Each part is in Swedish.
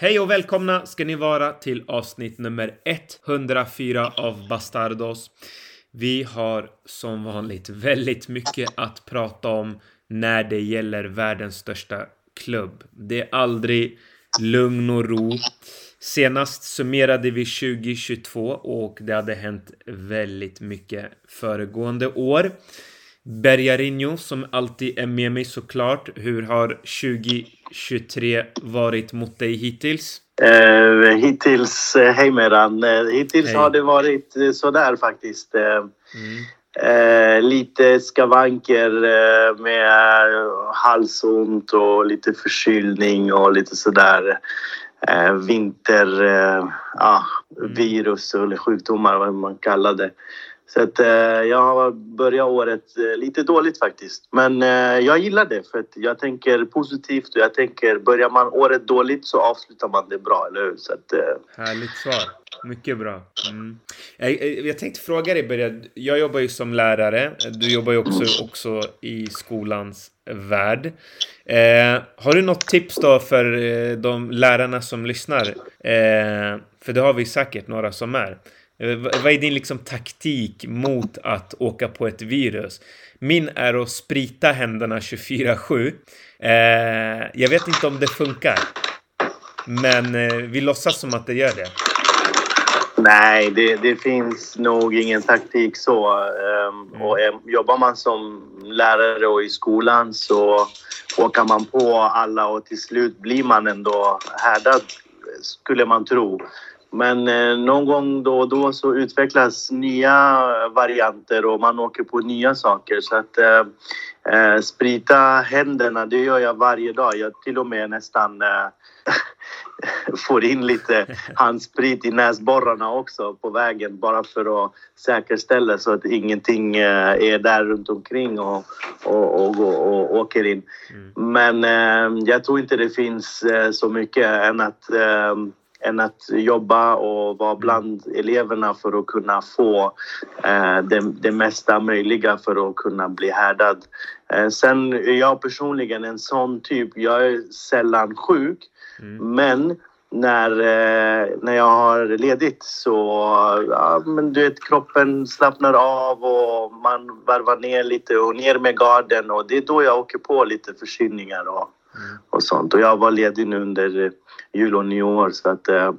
Hej och välkomna ska ni vara till avsnitt nummer 104 av Bastardos. Vi har som vanligt väldigt mycket att prata om när det gäller världens största klubb. Det är aldrig lugn och ro. Senast summerade vi 2022 och det hade hänt väldigt mycket föregående år. Bergarinho som alltid är med mig såklart. Hur har 2023 varit mot dig hittills? Uh, hittills, uh, hej Meran. Uh, hittills hej. har det varit uh, sådär faktiskt. Mm. lite skavanker med halsont och lite förkylning och lite sådär vinter, ja, mm. virus eller sjukdomar vad man kallar det. Så att, eh, jag har börjat året eh, lite dåligt faktiskt. Men eh, jag gillar det för att jag tänker positivt och jag tänker börjar man året dåligt så avslutar man det bra, eller hur? Så att, eh... Härligt svar. Mycket bra. Mm. Jag, eh, jag tänkte fråga dig, Börje. Jag jobbar ju som lärare. Du jobbar ju också, också i skolans värld. Eh, har du något tips då för eh, de lärarna som lyssnar? Eh, för det har vi säkert några som är. Eh, vad är din liksom taktik mot att åka på ett virus? Min är att sprita händerna 24-7. Eh, jag vet inte om det funkar. Men eh, vi låtsas som att det gör det. Nej, det, det finns nog ingen taktik så. Um, mm. och, um, jobbar man som lärare och i skolan så åker man på alla och till slut blir man ändå härdad, skulle man tro. Men eh, någon gång då och då så utvecklas nya varianter och man åker på nya saker. Så att eh, eh sprita händerna, det gör jag varje dag. Jag till och med nästan eh, får in lite handsprit i näsborrarna också på vägen bara för att säkerställa så att ingenting eh, är där runt omkring och, och, och, och, och åker in. Mm. Men eh, jag tror inte det finns så mycket än att än att jobba och vara mm. bland eleverna för att kunna få eh, det, det mesta möjliga för att kunna bli härdad. Eh, sen är jag personligen en sån typ, jag är sällan sjuk mm. men när, eh, när jag har ledigt så ja, men du vet, kroppen slappnar av och man varvar ner lite och ner med garden och det är då jag åker på lite förkylningar och. Och sånt. Och jag var ledig nu under jul och nyår. Så att, eh,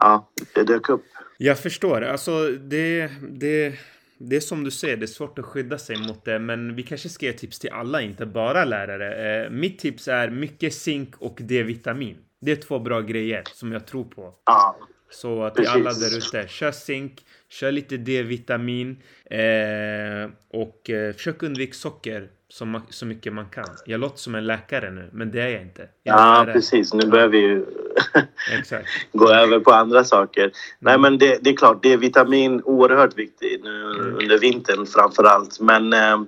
ja, det dök upp. Jag förstår. Alltså, det, det, det är som du säger, det är svårt att skydda sig mot det. Men vi kanske ska ge tips till alla, inte bara lärare. Eh, mitt tips är mycket zink och D-vitamin. Det är två bra grejer som jag tror på. Ja. Så till alla där ute, kör zink, kör lite D-vitamin eh, och eh, försök undvika socker så, så mycket man kan. Jag låter som en läkare nu, men det är jag inte. Jag ja, precis. Nu börjar vi ju gå över på andra saker. Mm. Nej, men det, det, är klart, det är vitamin oerhört viktigt nu mm. under vintern framför allt. Men eh,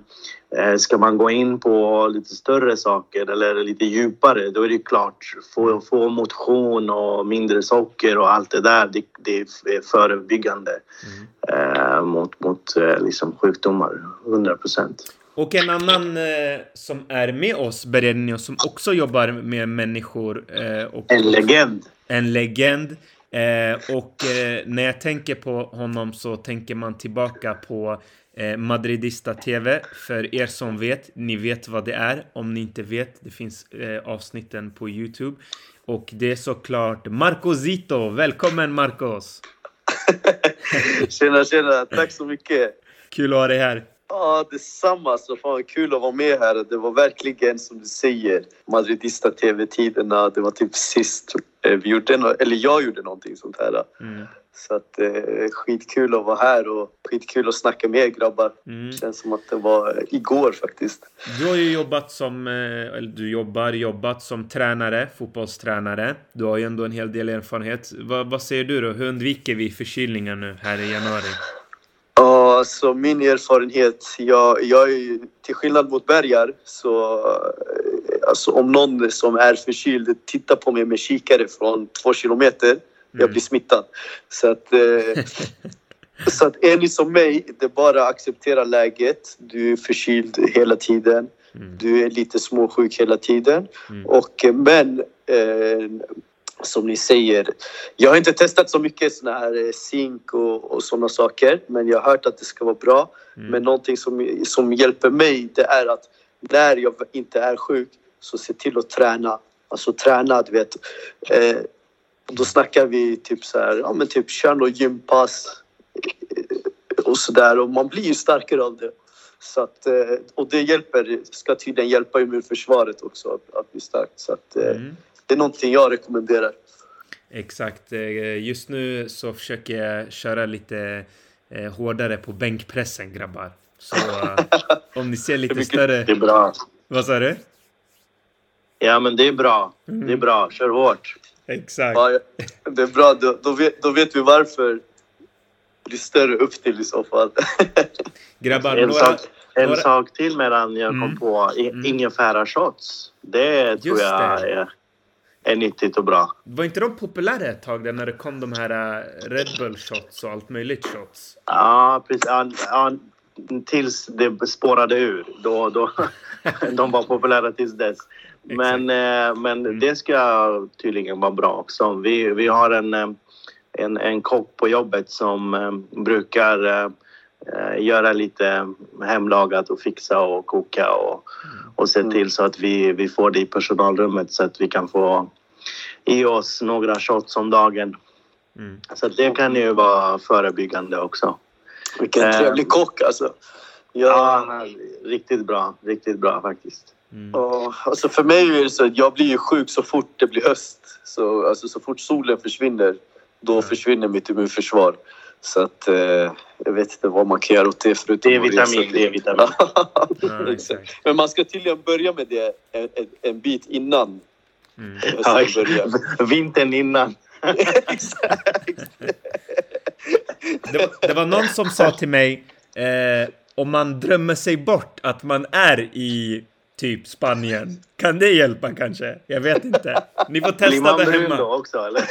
eh, ska man gå in på lite större saker eller lite djupare, då är det klart, få, få motion och mindre socker och allt det där, det, det är förebyggande mm. eh, mot, mot eh, liksom sjukdomar, 100 procent. Och en annan eh, som är med oss, Berenio, som också jobbar med människor. Eh, och, en legend. En legend. Eh, och eh, när jag tänker på honom så tänker man tillbaka på eh, Madridista TV. För er som vet, ni vet vad det är. Om ni inte vet, det finns eh, avsnitten på Youtube. Och det är såklart Marco Zito. Välkommen Marcos! tjena, tjena! Tack så mycket! Kul att ha dig här! Ja, detsamma. Så fan kul att vara med här. Det var verkligen som du säger, Madridista TV-tiderna. Det var typ sist eh, vi gjorde, eller jag gjorde någonting sånt här. Mm. Så att eh, skitkul att vara här och skitkul att snacka med er grabbar. Mm. Känns som att det var igår faktiskt. Du har ju jobbat som, eh, eller du jobbar, jobbat som tränare, fotbollstränare. Du har ju ändå en hel del erfarenhet. Va, vad säger du då? Hur undviker vi förkylningar nu här i januari? Ja, alltså min erfarenhet, jag, jag är till skillnad mot Bergar så alltså om någon som är förkyld tittar på mig med kikare från två kilometer, mm. jag blir smittad. Så att, eh, så att är ni som mig, det är bara att acceptera läget. Du är förkyld hela tiden. Mm. Du är lite småsjuk hela tiden. Mm. Och, men eh, som ni säger, jag har inte testat så mycket såna här eh, zink och, och sådana saker, men jag har hört att det ska vara bra. Mm. Men någonting som, som hjälper mig, det är att när jag inte är sjuk, så se till att träna. Alltså träna, du vet. Eh, då snackar vi typ så här, ja men typ kör något gympass eh, och sådär och man blir ju starkare av det. Så att, eh, och det hjälper, ska tydligen hjälpa immunförsvaret också att, att bli starkt. Så att, Mm. Det är någonting jag rekommenderar. Exakt. Eh, Just nu så försöker jag köra lite eh, hårdare på bänkpressen grabbar. Så eh, om ni ser lite mycket- större... Det är bra. Vad sa du? Ja, men det är bra. Det är bra. Kör hårt. Exakt. Ja, det är bra, då, då, vet, då vet vi varför det blir större upp till i så fall. Grabbar, En, några... sak, en några- sak till medan jag Mm. kom på. I, Mm. Ingefära shots. Det tror Just jag det. är, är nyttigt och bra. Var inte de populära ett tag där när det kom de här eh, Red Bull shots och allt möjligt shots? Ja, precis. Ja, ja, tills det spårade ur. Då, då, de var populära tills dess. Men, eh, men Mm. det ska tydligen vara bra också. Vi, vi har en, eh, en, en kock på jobbet som brukar göra lite hemlagat och fixa och koka och, och se till så att vi, vi får det i personalrummet så att vi kan få i oss några shots om dagen. Mm. Så att det kan ju vara förebyggande också. Vilken Eh. trevlig kock alltså. Ja, Ja, han är riktigt bra. Riktigt bra faktiskt. Mm. ja, alltså för mig är det så att jag blir ju sjuk så fort det blir höst. Så, alltså, så fort solen försvinner, då Mm. försvinner mitt immunförsvar. Så att eh, jag vet inte vad man kan göra åt det förutom att D-vitamin, resa. D-vitamin. Ja, exakt. Men man ska tydligen börja med det en, en, en bit innan Mm. Ja. Vintern innan. Det, var, det var någon som sa till mig eh, om man drömmer sig bort att man är i typ Spanien. Kan det hjälpa kanske? Jag vet inte. Ni får Blir testa man det brun hemma. då också eller?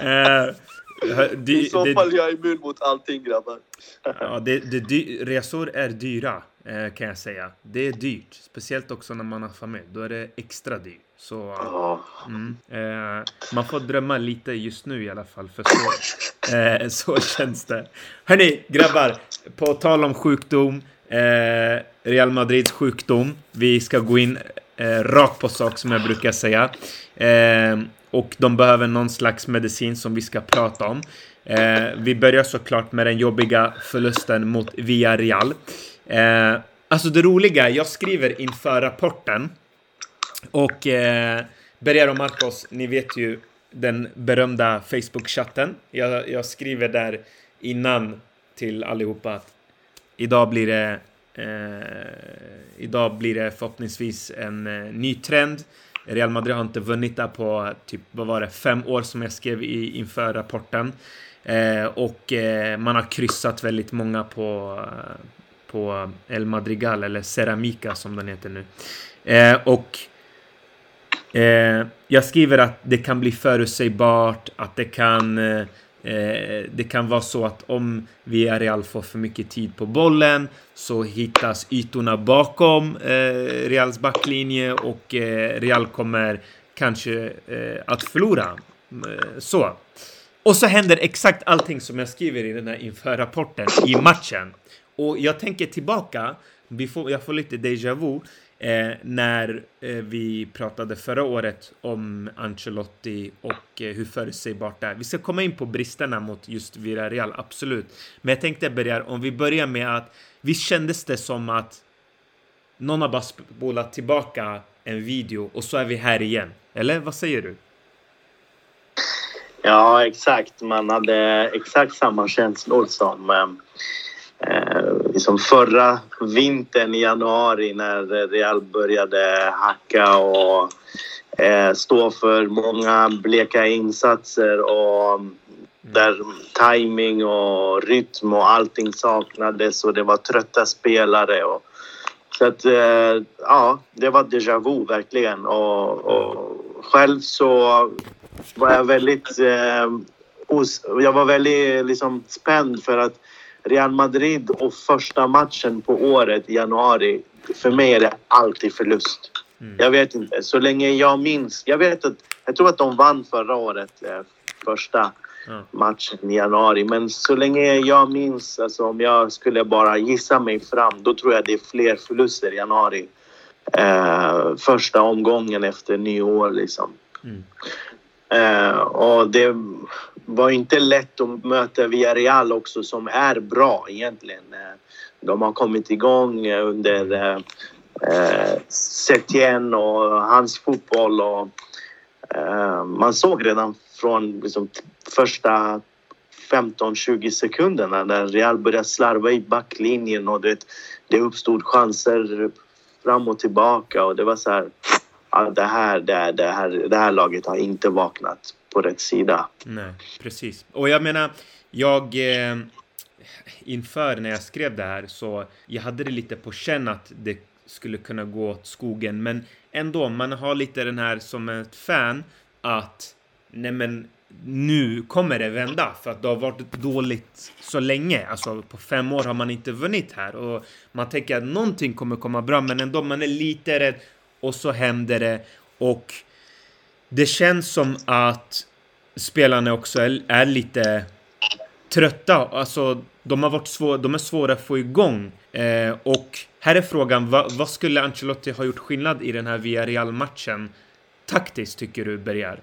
Eh, hö- I så fall det, är jag immun mot allting grabbar. ja, det, det, resor är dyra eh, kan jag säga. Det är dyrt. Speciellt också när man har familj. Då är det extra dyrt. Så Ja. mm, eh, man får drömma lite just nu i alla fall. För så, eh, så känns det. Hörni, grabbar. På tal om sjukdom. Eh, Real Madrids sjukdom. Vi ska gå in eh, rakt på sak som jag brukar säga. Eh, och de behöver någon slags medicin som vi ska prata om. Eh, vi börjar såklart med den jobbiga förlusten mot Villarreal. Eh, alltså det roliga, jag skriver inför rapporten och eh, Berger och Marcos, ni vet ju den berömda Facebook-chatten. Jag, jag skriver där innan till allihopa att idag blir det Eh, idag blir det förhoppningsvis en eh, ny trend. Real Madrid har inte vunnit där på typ, vad var det, fem år som jag skrev i, inför rapporten. Eh, och eh, man har kryssat väldigt många på, eh, på El Madrigal, eller Ceramica som den heter nu. Eh, och Eh, jag skriver att det kan bli förutsägbart, att det kan, eh, Eh, det kan vara så att om Villarreal får för mycket tid på bollen så hittas ytorna bakom eh, Reals backlinje och eh, Real kommer kanske eh, att förlora. Mm, eh, så. Och så händer exakt allting som jag skriver i den här inför-rapporten i matchen. Och jag tänker tillbaka, vi får, jag får lite déjà vu, eh, när eh, vi pratade förra året om Ancelotti och eh, hur förutsägbart det är. Vi ska komma in på bristerna mot just Villarreal, absolut. Men jag tänkte börja, om vi börjar med att visst kändes det som att någon har bara spolat tillbaka en video och så är vi här igen. Eller vad säger du? Ja, exakt. Man hade exakt samma känslor som eh, eh, liksom förra vintern i januari när Real började hacka och eh, stå för många bleka insatser och där timing och rytm och allting saknades och det var trötta spelare. Och, så att, eh, ja, det var déjà vu verkligen. Och, och själv så var jag väldigt... Eh, os, jag var väldigt liksom, spänd för att Real Madrid och första matchen på året i januari, för mig är det alltid förlust. Mm. Jag vet inte. Så länge jag minns. Jag vet att jag tror att de vann förra året. Eh, första ja. matchen i januari. Men så länge jag minns, alltså om jag skulle bara gissa mig fram, då tror jag det är fler förluster i januari. Eh, första omgången efter nyår liksom. Mm. Eh, och det var inte lätt att möta Villarreal också som är bra egentligen. Eh, de har kommit igång eh, under eh, eh, Setien och hans fotboll. Och, eh, man såg redan från liksom, första 15-20 sekunderna när Real började slarva i backlinjen och det, det uppstod chanser fram och tillbaka och det var så här. Ja, det, här, det, det, här, det här laget har inte vaknat på rätt sida. Nej, precis. Och jag menar, jag... Eh, inför när jag skrev det här så jag hade det lite på känn att det skulle kunna gå åt skogen. Men ändå, man har lite den här som ett fan att nej men nu kommer det vända för att det har varit dåligt så länge. Alltså på fem år har man inte vunnit här och man tänker att någonting kommer komma bra, men ändå man är lite rädd och så händer det och det känns som att spelarna också är, är lite trötta. Alltså, de har varit svår, de är svåra att få igång eh, och här är frågan. Va, vad skulle Ancelotti ha gjort skillnad i den här Villarreal matchen taktiskt tycker du Berger?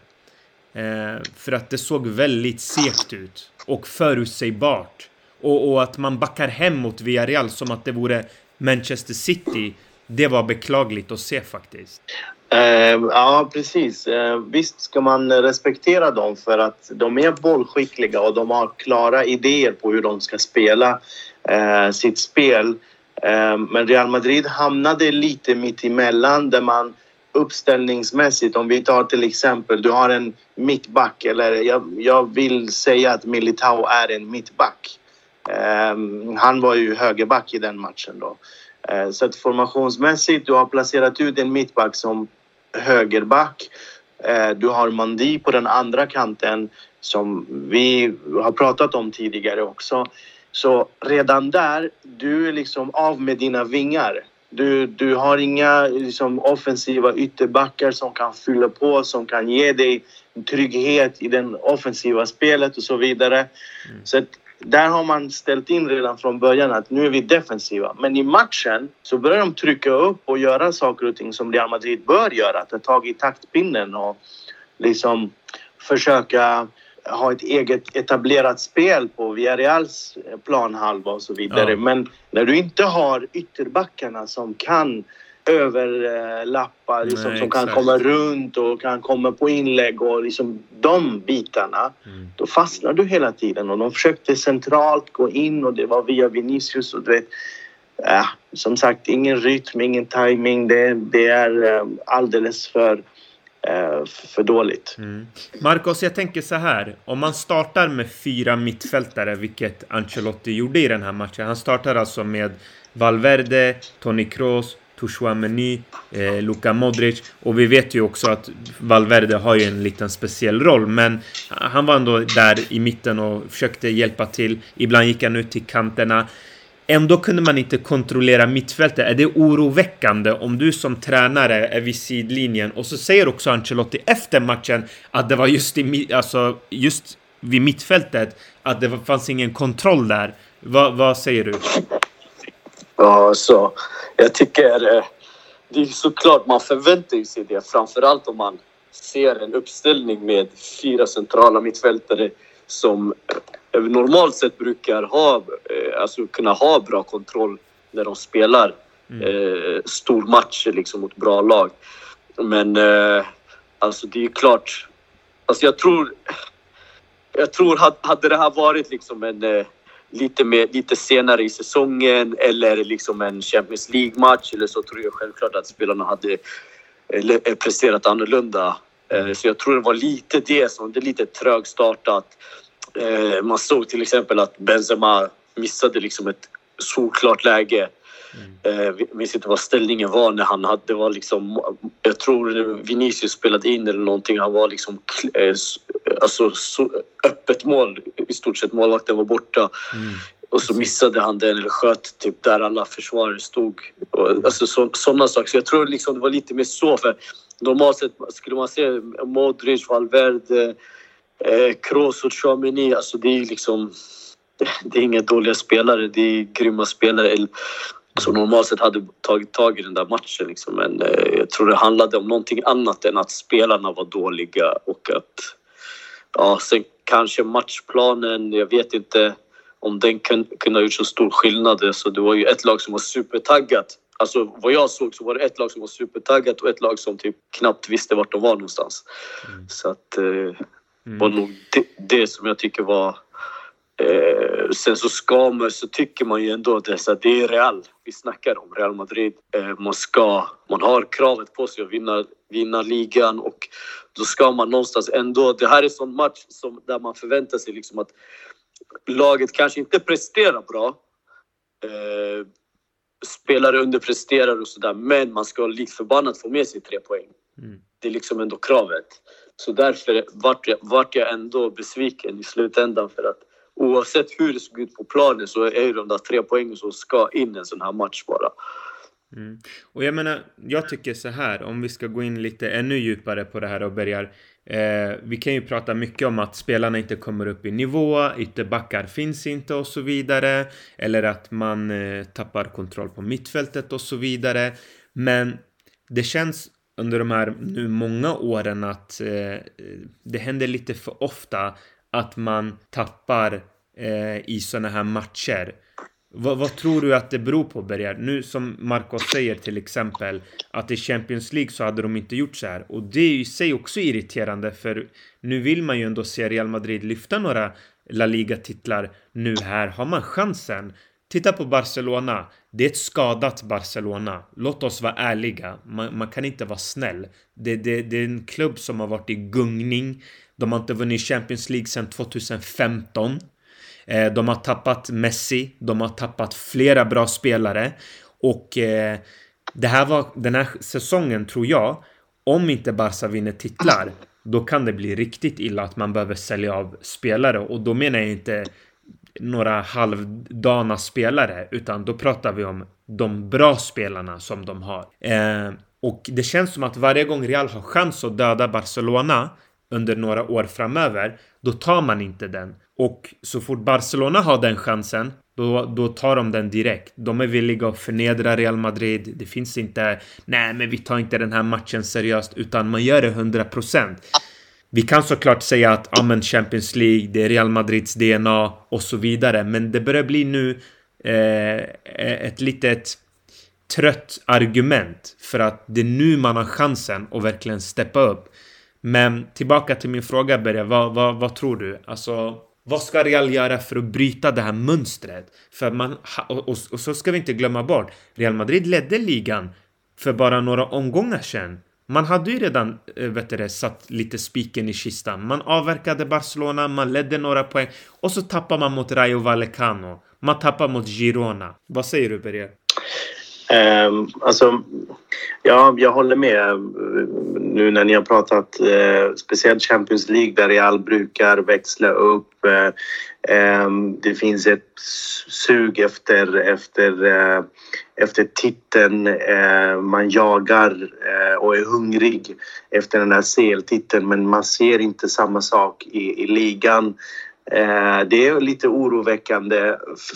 Eh, för att det såg väldigt segt ut och förutsägbart. Och, och att man backar hem mot Villarreal som att det vore Manchester City. Det var beklagligt att se faktiskt. Uh, ja, precis. Uh, visst ska man respektera dem för att de är bollskickliga och de har klara idéer på hur de ska spela uh, sitt spel. Ehm, men Real Madrid hamnade lite mitt emellan där man uppställningsmässigt, om vi tar till exempel, du har en mittback eller jag, jag vill säga att Militao är en mittback. Han var ju högerback i den matchen då. Uh, så att formationsmässigt, du har placerat ut en mittback som högerback. Uh, du har Mandi på den andra kanten som vi har pratat om tidigare också. Så redan där, du är liksom av med dina vingar. Du, du har inga liksom, offensiva ytterbackar som kan fylla på, som kan ge dig trygghet i det offensiva spelet och så vidare. Mm. Så att, där har man ställt in redan från början att nu är vi defensiva. Men i matchen så börjar de trycka upp och göra saker och ting som Real Madrid bör göra. Ta tag i taktpinnen och liksom försöka ha ett eget etablerat spel på Villarreals planhalva och så vidare. Ja. Men när du inte har ytterbackarna som kan överlappa, liksom, Nej, som kan komma runt och kan komma på inlägg och liksom de bitarna. Mm. Då fastnar du hela tiden och de försökte centralt gå in och det var via Vinicius och du vet. Äh, som sagt, ingen rytm, ingen timing. Det, det är äh, alldeles för Eh, för dåligt. Mm. Marcos, jag tänker så här. Om man startar med fyra mittfältare, vilket Ancelotti gjorde i den här matchen. Han startar alltså med Valverde, Toni Kroos, Meny, eh, Luka Modric. Och vi vet ju också att Valverde har ju en liten speciell roll. Men han var ändå där i mitten och försökte hjälpa till. Ibland gick han ut till kanterna. Ändå kunde man inte kontrollera mittfältet. Är det oroväckande om du som tränare är vid sidlinjen och så säger också Ancelotti efter matchen att det var just, i, alltså, just vid mittfältet att det fanns ingen kontroll där. Va, vad säger du? Ja, så jag tycker eh, det är såklart man förväntar sig det. Framförallt om man ser en uppställning med fyra centrala mittfältare som eh, normalt sett brukar ha, eh, alltså kunna ha bra kontroll när de spelar mm. eh, stormatcher liksom mot bra lag. Men alltså det är klart, alltså jag tror, jag tror hade det här varit liksom en lite, mer, lite senare i säsongen eller liksom en Champions League-match eller så tror jag självklart att spelarna hade eh, presterat annorlunda. Eh, så jag tror det var lite det som, det är lite trögstartat. Eh, man såg till exempel att Benzema missade liksom ett solklart läge. Mm. Jag minns inte vad ställningen var när han hade, det var liksom, jag tror Vinicius spelade in eller någonting. Han var liksom, alltså så öppet mål i stort sett. Målvakten var borta. Mm. Och så missade han den eller sköt typ där alla försvarare stod. Alltså så, sådana saker. Så jag tror liksom det var lite mer så. För normalt sett skulle man se Modric, Valverde, eh, Kroos och Tchouaméni. Alltså det är liksom... Det är inga dåliga spelare. Det är grymma spelare som normalt sett hade tagit tag i den där matchen. Liksom. Men eh, jag tror det handlade om någonting annat än att spelarna var dåliga och att... Ja, sen kanske matchplanen, jag vet inte om den kunde ha gjort så stor skillnad. Så det var ju ett lag som var supertaggat. Alltså vad jag såg så var det ett lag som var supertaggat och ett lag som typ knappt visste vart de var någonstans. Mm. Så att eh, mm. var nog det, det, som jag tycker var... Eh, sen så ska man, så tycker man ju ändå att det, är Real vi snackar om, Real Madrid. Eh, man ska, man har kravet på sig att vinna, vinna ligan och då ska man någonstans ändå... Det här är en sån match som, där man förväntar sig liksom att laget kanske inte presterar bra. Eh, spelare underpresterar och sådär, men man ska likt förbannat få med sig tre poäng. Mm. Det är liksom ändå kravet. Så därför vart jag, vart jag ändå besviken i slutändan för att oavsett hur det såg ut på planen så är det de där tre poängen som ska in en sån här match bara. Mm. Och jag menar, jag tycker så här, om vi ska gå in lite ännu djupare på det här och börjar Eh, vi kan ju prata mycket om att spelarna inte kommer upp i nivå, ytterbackar finns inte och så vidare. Eller att man eh, tappar kontroll på mittfältet och så vidare. Men det känns under de här nu många åren att eh, det händer lite för ofta att man tappar eh, i sådana här matcher. Vad, vad, tror du att det beror på Berger? Nu som Marcos säger till exempel att i Champions League så hade de inte gjort så här och det är i sig också irriterande för nu vill man ju ändå se Real Madrid lyfta några La Liga-titlar. Nu här har man chansen. Titta på Barcelona. Det är ett skadat Barcelona. Låt oss vara ärliga. Man, man kan inte vara snäll. Det, det, det, är en klubb som har varit i gungning. De har inte vunnit Champions League sedan 2015. Eh, de har tappat Messi, de har tappat flera bra spelare och eh, det här var den här säsongen tror jag. Om inte Barca vinner titlar, då kan det bli riktigt illa att man behöver sälja av spelare och då menar jag inte några halvdana spelare utan då pratar vi om de bra spelarna som de har. Eh, och det känns som att varje gång Real har chans att döda Barcelona under några år framöver, då tar man inte den. Och så fort Barcelona har den chansen, då, då tar de den direkt. De är villiga att förnedra Real Madrid. Det finns inte, nej men vi tar inte den här matchen seriöst, utan man gör det 100%. Vi kan såklart säga att ja, men Champions League, det är Real Madrids DNA och så vidare, men det börjar bli nu eh, ett litet trött argument för att det är nu man har chansen att verkligen steppa upp. Men tillbaka till min fråga Berre, vad, vad, vad tror du? Alltså, vad ska Real göra för att bryta det här mönstret? För man, och, och, och, så ska vi inte glömma bort, Real Madrid ledde ligan för bara några omgångar sedan. Man hade ju redan eh, vet du, satt lite spiken i kistan. Man avverkade Barcelona, man ledde några poäng och så tappar man mot Rayo Vallecano. Man tappar mot Girona. Vad säger du Berger? Um, alltså, ja, jag håller med nu när ni har pratat eh, speciellt Champions League där Real brukar växla upp. Eh, ehm, det finns ett sug efter, efter, eh, efter titeln. Eh, man jagar eh, och är hungrig efter den här CL-titeln men man ser inte samma sak i, i ligan. Eh, det är lite oroväckande.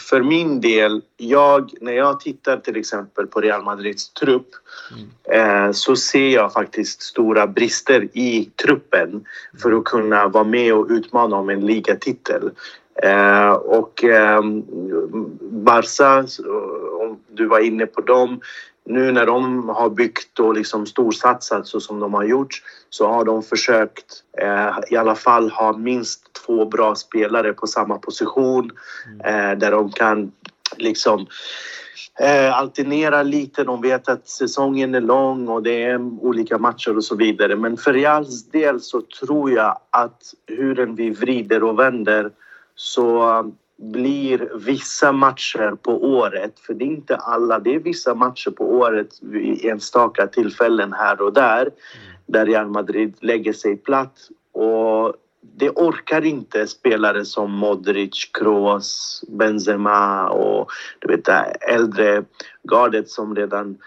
För min del, jag, när jag tittar till exempel på Real Madrids trupp mm. så ser jag faktiskt stora brister i truppen för att kunna vara med och utmana om en ligatitel. Eh, och ehm, Barca, om du var inne på dem, nu när de har byggt och liksom storsatsat så som de har gjort så har de försökt eh, i alla fall ha minst två bra spelare på samma position mm. eh, där de kan liksom eh, alternera lite. De vet att säsongen är lång och det är olika matcher och så vidare. Men för Reals del så tror jag att hur vi vrider och vänder så blir vissa matcher på året, för det är inte alla, det är vissa matcher på året vid enstaka tillfällen här och där, mm. där Real Madrid lägger sig platt och det orkar inte spelare som Modric, Kroos, Benzema och du vet det äldre gardet som redan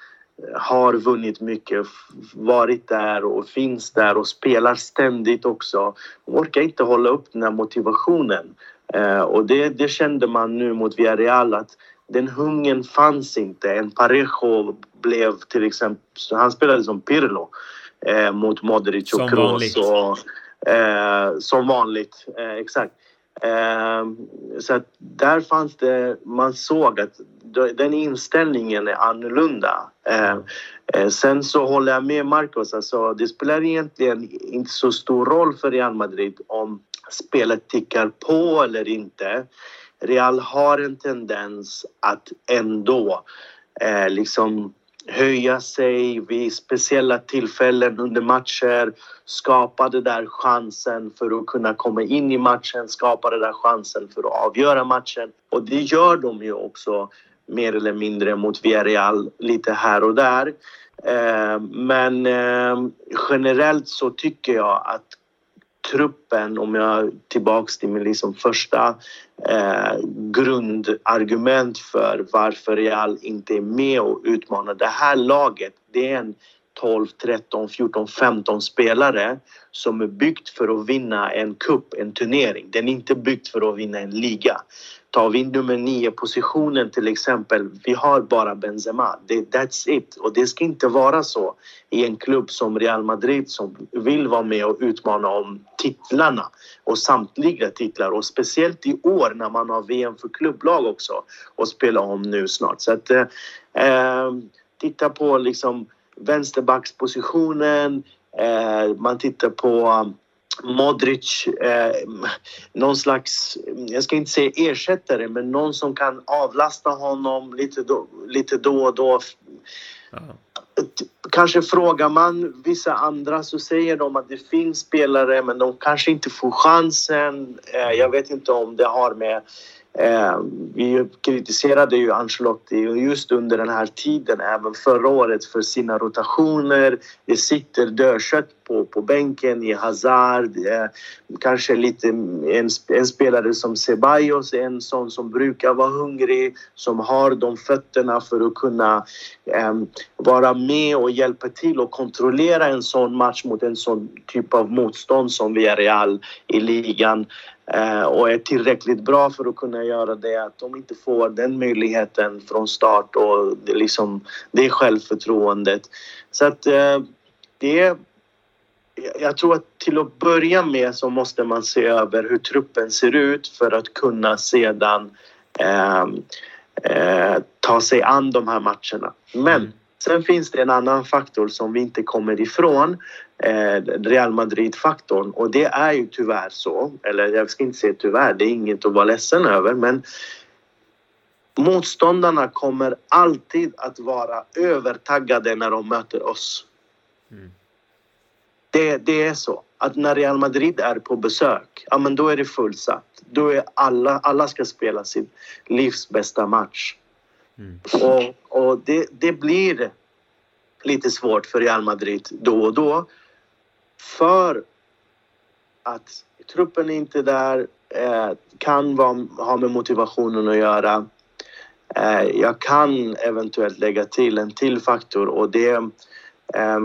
har vunnit mycket, varit där och finns där och spelar ständigt också. De orkar inte hålla upp den här motivationen. Eh, och det, det kände man nu mot Villarreal att den hungern fanns inte. En Parejo blev till exempel, han spelade som Pirlo eh, mot Modric och Kroos. Eh, som vanligt, eh, exakt. Ehm, så att där fanns det, man såg att den inställningen är annorlunda. Ehm, eh, sen så håller jag med Marcos, alltså det spelar egentligen inte så stor roll för Real Madrid om spelet tickar på eller inte. Real har en tendens att ändå eh, liksom höja sig vid speciella tillfällen under matcher, skapa den där chansen för att kunna komma in i matchen, skapa den där chansen för att avgöra matchen. Och det gör de ju också mer eller mindre mot Villarreal lite här och där. Eh, men eh, generellt så tycker jag att truppen, om jag tillbaks till min liksom första eh, grundargument för varför Real inte är med och utmanar det här laget. Det är en 12, 13, 14, 15 spelare som är byggt för att vinna en cup, en turnering. Den är inte byggt för att vinna en liga. Tar vi nummer nio positionen till exempel, vi har bara Benzema. that's it. Och det ska inte vara så i en klubb som Real Madrid som vill vara med och utmana om titlarna och samtliga titlar och speciellt i år när man har VM för klubblag också och spela om nu snart. Så att eh, eh, titta på liksom vänsterbackspositionen, eh, man tittar på Modric, eh, någon slags, jag ska inte säga ersättare, men någon som kan avlasta honom lite då, lite då och då. Aha. Kanske frågar man vissa andra så säger de att det finns spelare men de kanske inte får chansen. Eh, jag vet inte om det har med Eh, vi kritiserade ju Ancelotti just under den här tiden, även förra året, för sina rotationer. Det sitter dödkött på, på bänken i Hazard. Eh, kanske lite en, en spelare som Ceballos, en sån som brukar vara hungrig, som har de fötterna för att kunna eh, vara med och hjälpa till och kontrollera en sån match mot en sån typ av motstånd som Villarreal i ligan eh, Eh, och är tillräckligt bra för att kunna göra det. Att de inte får den möjligheten från start och det, liksom, det självförtroendet. Så att eh, det jag tror att till att börja med så måste man se över hur truppen ser ut för att kunna sedan eh, eh, ta sig an de här matcherna. Men mm sen finns det en annan faktor som vi inte kommer ifrån. Eh, Real Madrid-faktorn och det är ju tyvärr så, eller jag ska inte säga tyvärr, det är inget att vara ledsen över men motståndarna kommer alltid att vara övertaggade när de möter oss. Mm. Det, det är så att när Real Madrid är på besök, ja men då är det fullsatt. Då är alla, alla ska spela sin livs bästa match. Mm. Och, och det, det blir lite svårt för Real Madrid då och då. För att truppen är inte där, eh, kan vara, ha med motivationen att göra. Eh, jag kan eventuellt lägga till en till faktor och det eh,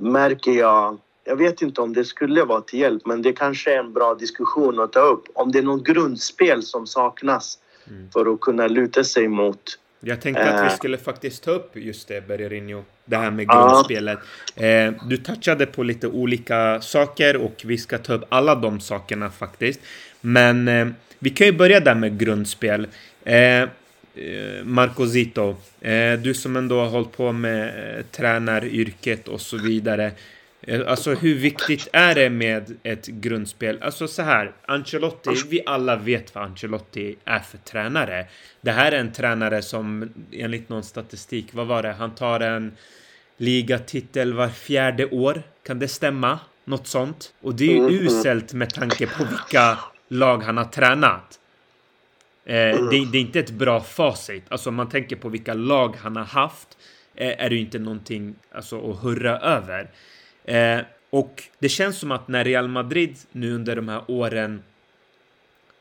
märker jag jag vet inte om det skulle vara till hjälp men det kanske är en bra diskussion att ta upp. Om det är något grundspel som saknas mm. för att kunna luta sig mot. Jag tänkte att vi eh. skulle faktiskt ta upp just det, Bergerinho. Det här med grundspelet. Eh, du touchade på lite olika saker och vi ska ta upp alla de sakerna faktiskt. Men eh, vi kan ju börja där med grundspel. Marco Zito, du som ändå har hållit på med tränaryrket och så vidare. Eh, alltså hur viktigt är det med ett grundspel? Alltså så här, Ancelotti, vi alla vet vad Ancelotti är för tränare. Det här är en tränare som enligt någon statistik, vad var det? Han tar en ligatitel var fjärde år. Kan det stämma? Något sånt. Och det är ju mm, uselt med tanke på vilka lag han har tränat. Eh, det, det, är inte ett bra facit. Alltså om man tänker på vilka lag han har haft eh, är det ju inte någonting alltså, att hurra över. Eh, Och det känns som att när Real Madrid nu under de här åren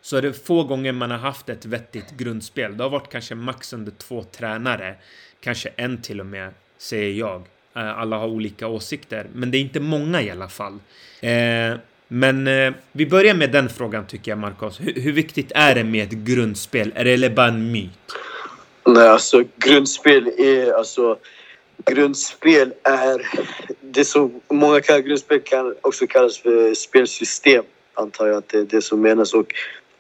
så är det få gånger man har haft ett vettigt grundspel. Det har varit kanske max under två tränare, kanske en till och med, säger jag. Eh, alla har olika åsikter, men det är inte många i alla fall. Eh, men eh, vi börjar med den frågan tycker jag, Marcos. Hur, hur, viktigt är det med ett grundspel? Är det bara en myt? Nej, alltså grundspel är alltså... Grundspel är... Det som många kallar grundspel kan också kallas för spelsystem, antar jag att det är det som menas. Och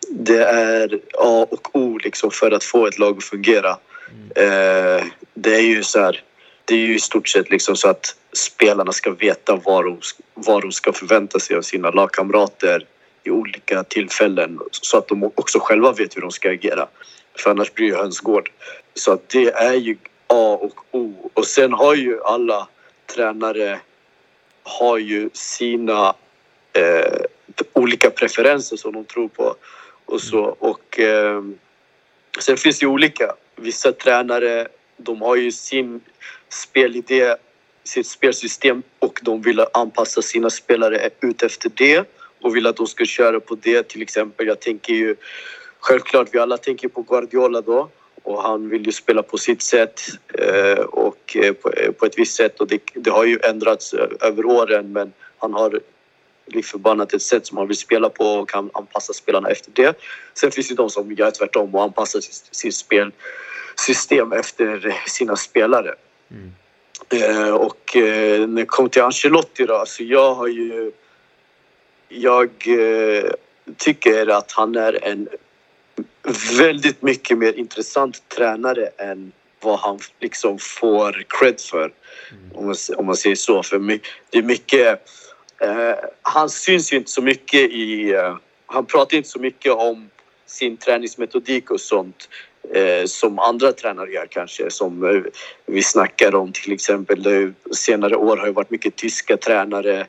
det är A och O liksom för att få ett lag att fungera. Mm. Eh, det är ju så här, det är ju i stort sett liksom så att spelarna ska veta vad de, vad de ska förvänta sig av sina lagkamrater i olika tillfällen så att de också själva vet hur de ska agera. För annars blir det hönsgård. Så att det är ju A och O. Och sen har ju alla tränare har ju sina eh, olika preferenser som de tror på och så. Och eh, sen finns det olika. Vissa tränare, de har ju sin spelidé, sitt spelsystem och de vill anpassa sina spelare ut efter det och vill att de ska köra på det. Till exempel, jag tänker ju självklart, vi alla tänker på Guardiola då och han vill ju spela på sitt sätt eh, och eh, på, eh, på, ett visst sätt och det, det har ju ändrats över åren men han har lik förbannat ett sätt som han vill spela på och kan anpassa spelarna efter det. Sen finns det de som gör tvärtom och anpassar sitt, sitt spelsystem efter sina spelare. Mm. Eh, och eh, när det kommer till Ancelotti då, alltså jag har ju... Jag eh, tycker att han är en väldigt mycket mer intressant tränare än vad han liksom får cred för. Mm. Om, man, om man säger så. För det är mycket Eh, han syns ju inte så mycket i... Uh, han pratar inte så mycket om sin träningsmetodik och sånt uh, som andra tränare gör kanske. Som vi snackar om till exempel. Senare år har det varit mycket tyska tränare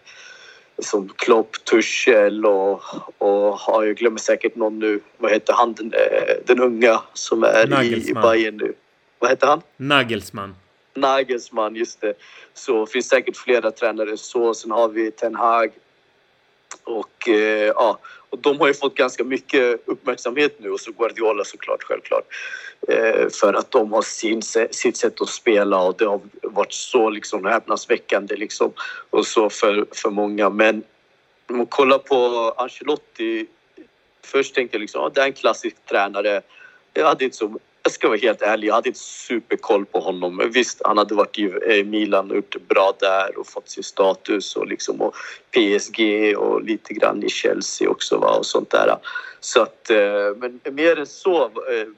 som Klopp, Tuchel och, och har jag glömmer säkert någon nu. Vad heter han den, den unga som är i, i Bayern nu? Vad heter han? Nagelsmann. Nagelsmann, just det. Så finns säkert flera tränare så. Sen har vi Ten Hag. Och eh, ja, och de har ju fått ganska mycket uppmärksamhet nu och så Guardiola såklart självklart. Eh, för att de har sin, sitt sätt att spela och det har varit så liksom häpnadsväckande liksom och så för, för många. Men om man kollar på Ancelotti. Först tänkte jag liksom, ja, det är en klassisk tränare. Jag hade inte så jag ska vara helt ärlig, jag hade inte superkoll på honom. Visst, han hade varit i eh, Milan och gjort det bra där och fått sin status och liksom och PSG och lite grann i Chelsea också va, och sånt där. Så att, eh, men mer än så eh,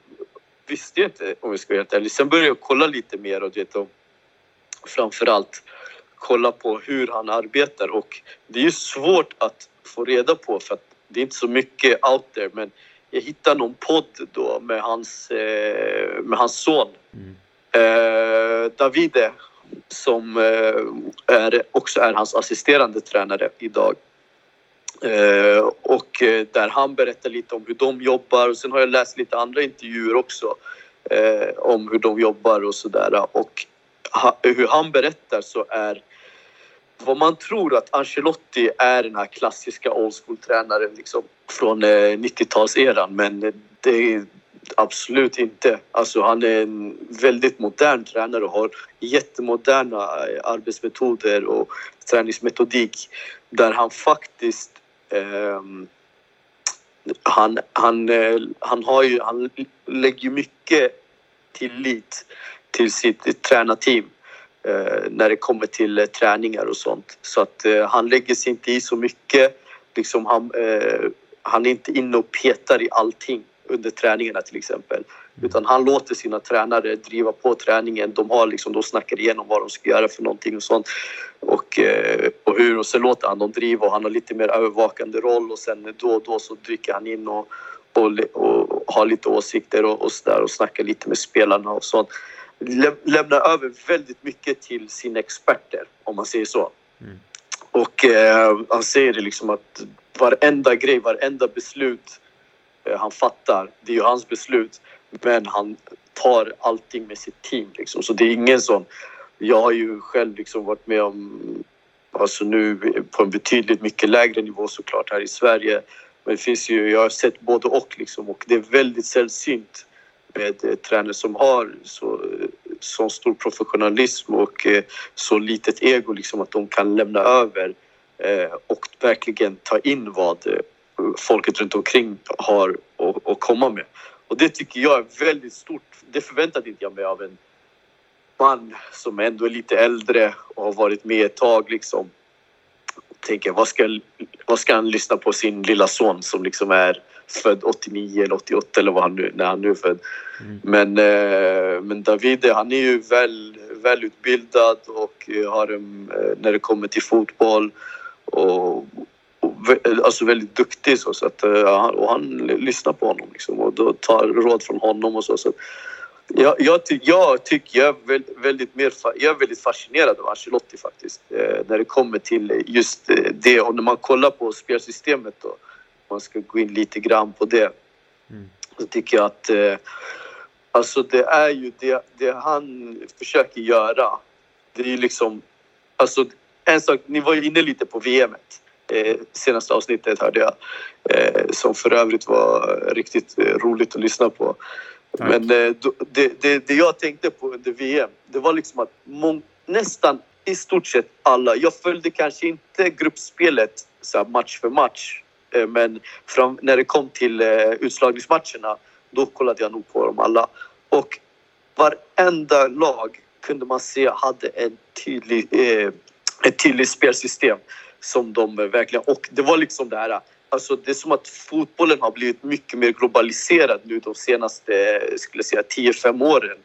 visste jag inte om jag ska vara helt ärlig. Sen började jag kolla lite mer och vet, och framförallt kolla på hur han arbetar och det är ju svårt att få reda på för att det är inte så mycket out there men jag hittade någon podd då med hans, eh, med hans son. Mm. Eh, Davide som eh, är, också är hans assisterande tränare idag. Och där han berättar lite om hur de jobbar och sen har jag läst lite andra intervjuer också om hur de jobbar och sådär. Och hur han berättar så är vad man tror att Ancelotti är den här klassiska old school-tränaren liksom, från eh, 90-talseran men eh, det är absolut inte. Alltså, han är en väldigt modern tränare och har jättemoderna eh, arbetsmetoder och träningsmetodik där han faktiskt eh, han, han, eh, han, har ju, han lägger mycket tillit till sitt tränarteam när det kommer till eh, träningar och sånt. Så att eh, han lägger sig inte i så mycket. Liksom han, eh, han är inte inne och petar i allting under träningarna till exempel. Mm. Utan han låter sina tränare driva på träningen. De, har liksom, de snackar igenom vad de ska göra för någonting och sånt. Och, eh, och hur. Och sen låter han dem driva och han har lite mer övervakande roll och sen då och då så dricker han in och, och, och, och har lite åsikter och, och sådär och snackar lite med spelarna och sånt lämnar över väldigt mycket till sina experter, om man säger så. Mm. Och eh, han säger det liksom att varenda grej, varenda beslut eh, han fattar, det är ju hans beslut. Men han tar allting med sitt team liksom. Så det är ingen sån... Jag har ju själv liksom varit med om alltså nu på en betydligt mycket lägre nivå såklart här i Sverige. Men det finns ju, jag har sett både och liksom och det är väldigt sällsynt med eh, tränare som har så, eh, så stor professionalism och eh, så litet ego liksom att de kan lämna över eh, och verkligen ta in vad eh, folket runt omkring har att komma med. Och det tycker jag är väldigt stort. Det förväntade inte jag mig av en man som ändå är lite äldre och har varit med ett tag liksom. Tänker, vad ska, vad ska han lyssna på sin lilla son som liksom är född 89 eller 88 eller vad han nu, när han nu är född. Mm. Men, eh, men Davide, han är ju väl, välutbildad och har en, eh, när det kommer till fotboll och, och alltså väldigt duktig så, så att, eh, och han lyssnar på honom liksom, och då tar råd från honom och så. så jag, jag, ty, jag tycker jag är väldigt, mer, jag är väldigt fascinerad av Ancelotti faktiskt. Eh, när det kommer till just eh, det och när man kollar på spelsystemet då. Man ska gå in lite grann på det. Mm. Så tycker jag att eh, alltså det är ju det, det han försöker göra. Det är ju liksom, alltså en sak, ni var ju inne lite på VM. Eh, senaste avsnittet hörde jag. Eh, som för övrigt var riktigt eh, roligt att lyssna på. Tack. Men eh, det, det, det jag tänkte på under VM, det var liksom att mång, nästan i stort sett alla, jag följde kanske inte gruppspelet så match för match. Eh, men fram, när det kom till eh, utslagningsmatcherna, då kollade jag nog på dem alla. Och varenda lag kunde man se hade en tydlig, eh, ett tydligt spelsystem som de verkligen... Och det var liksom det här Alltså det är som att fotbollen har blivit mycket mer globaliserad nu de senaste skulle säga 10-5 åren.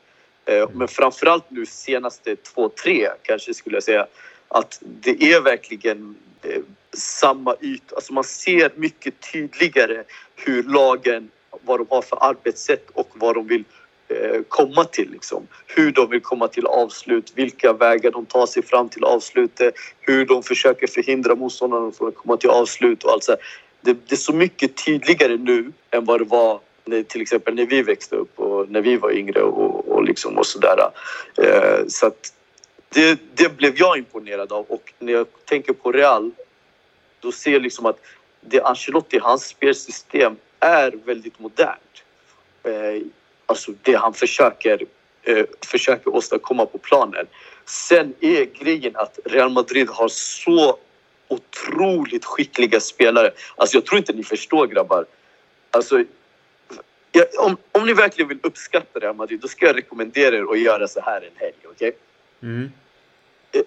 Eh, men framförallt nu senaste 2-3 kanske skulle jag säga. Att det är verkligen eh, samma yta. Alltså man ser mycket tydligare hur lagen, vad de har för arbetssätt och vad de vill eh, komma till. Liksom. Hur de vill komma till avslut, vilka vägar de tar sig fram till avslutet, hur de försöker förhindra motståndarna från att komma till avslut och allt så det, det, är så mycket tydligare nu än vad det var när, till exempel när vi växte upp och när vi var yngre och, och, liksom och sådär. Eh, så att det, det blev jag imponerad av och när jag tänker på Real då ser liksom att det Ancelotti, hans spelsystem är väldigt modernt. Eh, alltså det han försöker, eh, försöker åstadkomma på planen. Sen är grejen att Real Madrid har så otroligt skickliga spelare. Alltså jag tror inte ni förstår grabbar. Alltså, jag, om, om ni verkligen vill uppskatta Real Madrid då ska jag rekommendera er att göra så här en helg. Okej? Okay? Mm. Eh,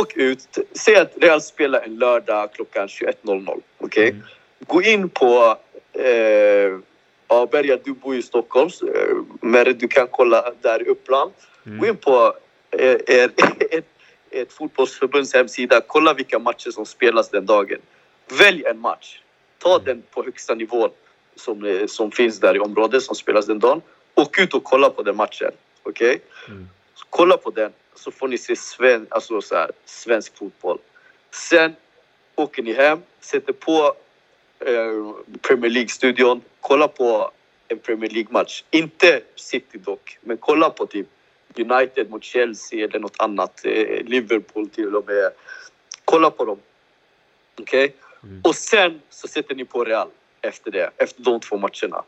åk ut. Säg att Real spelar en lördag klockan 21.00. Okej? Okay? Mm. Gå in på... Eh, ja, Berga, du bor i Stockholm. Eh, men du kan kolla där i Uppland. Mm. Gå in på er, er, er, ett fotbollsförbunds hemsida. Kolla vilka matcher som spelas den dagen. Välj en match. Ta mm. den på högsta nivån som, eh, som finns där i området som spelas den dagen. Åk ut och kolla på den matchen. Okej? Okay? Mm. Kolla på den så får ni se sven, alltså så här, svensk fotboll. Sen åker ni hem, sätter på eh, Premier League-studion, kolla på en Premier League-match. Inte City dock, men kolla på typ United mot Chelsea eller något annat. Eh, Liverpool till och med. Kolla på dem. Okej? Okay? Mm. Och sen så sätter ni på Real efter det, efter de två matcherna.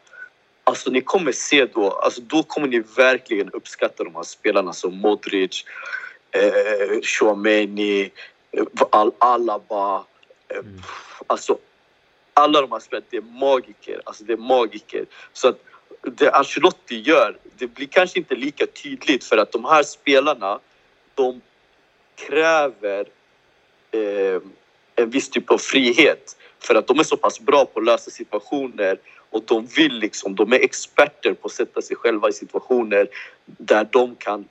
Alltså ni kommer se då, alltså då kommer ni verkligen uppskatta de här spelarna som Modric, eh, Chouameni, eh, Al Alaba. Eh, mm. Alltså alla de här spelarna, det är magiker. Alltså det är magiker. Så att det Ancelotti gör, det blir kanske inte lika tydligt för att de här spelarna, de kräver eh, en viss typ av frihet. För att de är så pass bra på att lösa situationer och de vill liksom, de är experter på att sätta sig själva i situationer där de kan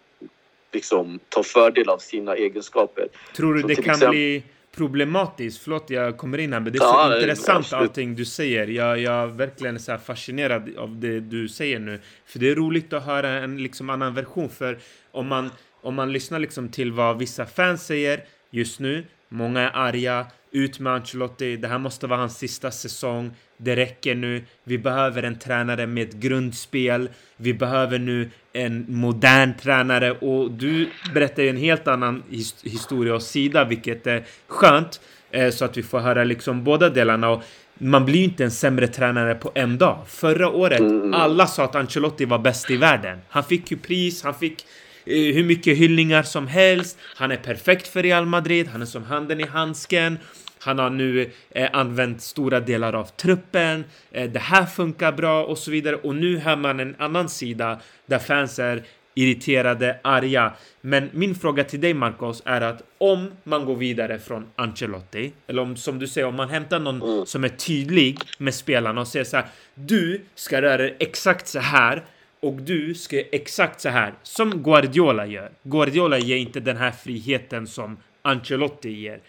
liksom ta fördel av sina egenskaper. Tror du så det kan exempel, bli problematiskt. Förlåt, jag kommer in här, men det är så ja, intressant absolut. allting du säger. Jag, jag är verkligen så fascinerad av det du säger nu. För det är roligt att höra en liksom annan version. För om man, om man lyssnar liksom till vad vissa fans säger just nu, många är arga, ut med Ancelotti. Det här måste vara hans sista säsong. Det räcker nu. Vi behöver en tränare med ett grundspel. Vi behöver nu en modern tränare och du berättar ju en helt annan his historia och sida, vilket är skönt eh, så att vi får höra liksom båda delarna. Och man blir ju inte en sämre tränare på en dag. Förra året, mm. alla sa att Ancelotti var bäst i världen. Han fick ju pris, han fick eh, hur mycket hyllningar som helst. Han är perfekt för Real Madrid, han är som handen i handsken. Han har nu eh, använt stora delar av truppen. Eh, det här funkar bra och så vidare. Och nu hör man en annan sida där fans är irriterade, arga. Men min fråga till dig Marcos är att om man går vidare från Ancelotti, eller om som du säger, om man hämtar någon mm. som är tydlig med spelarna och säger så här. Du ska röra exakt så här och du ska göra exakt så här som Guardiola gör. Guardiola ger inte den här friheten som Ancelotti ger.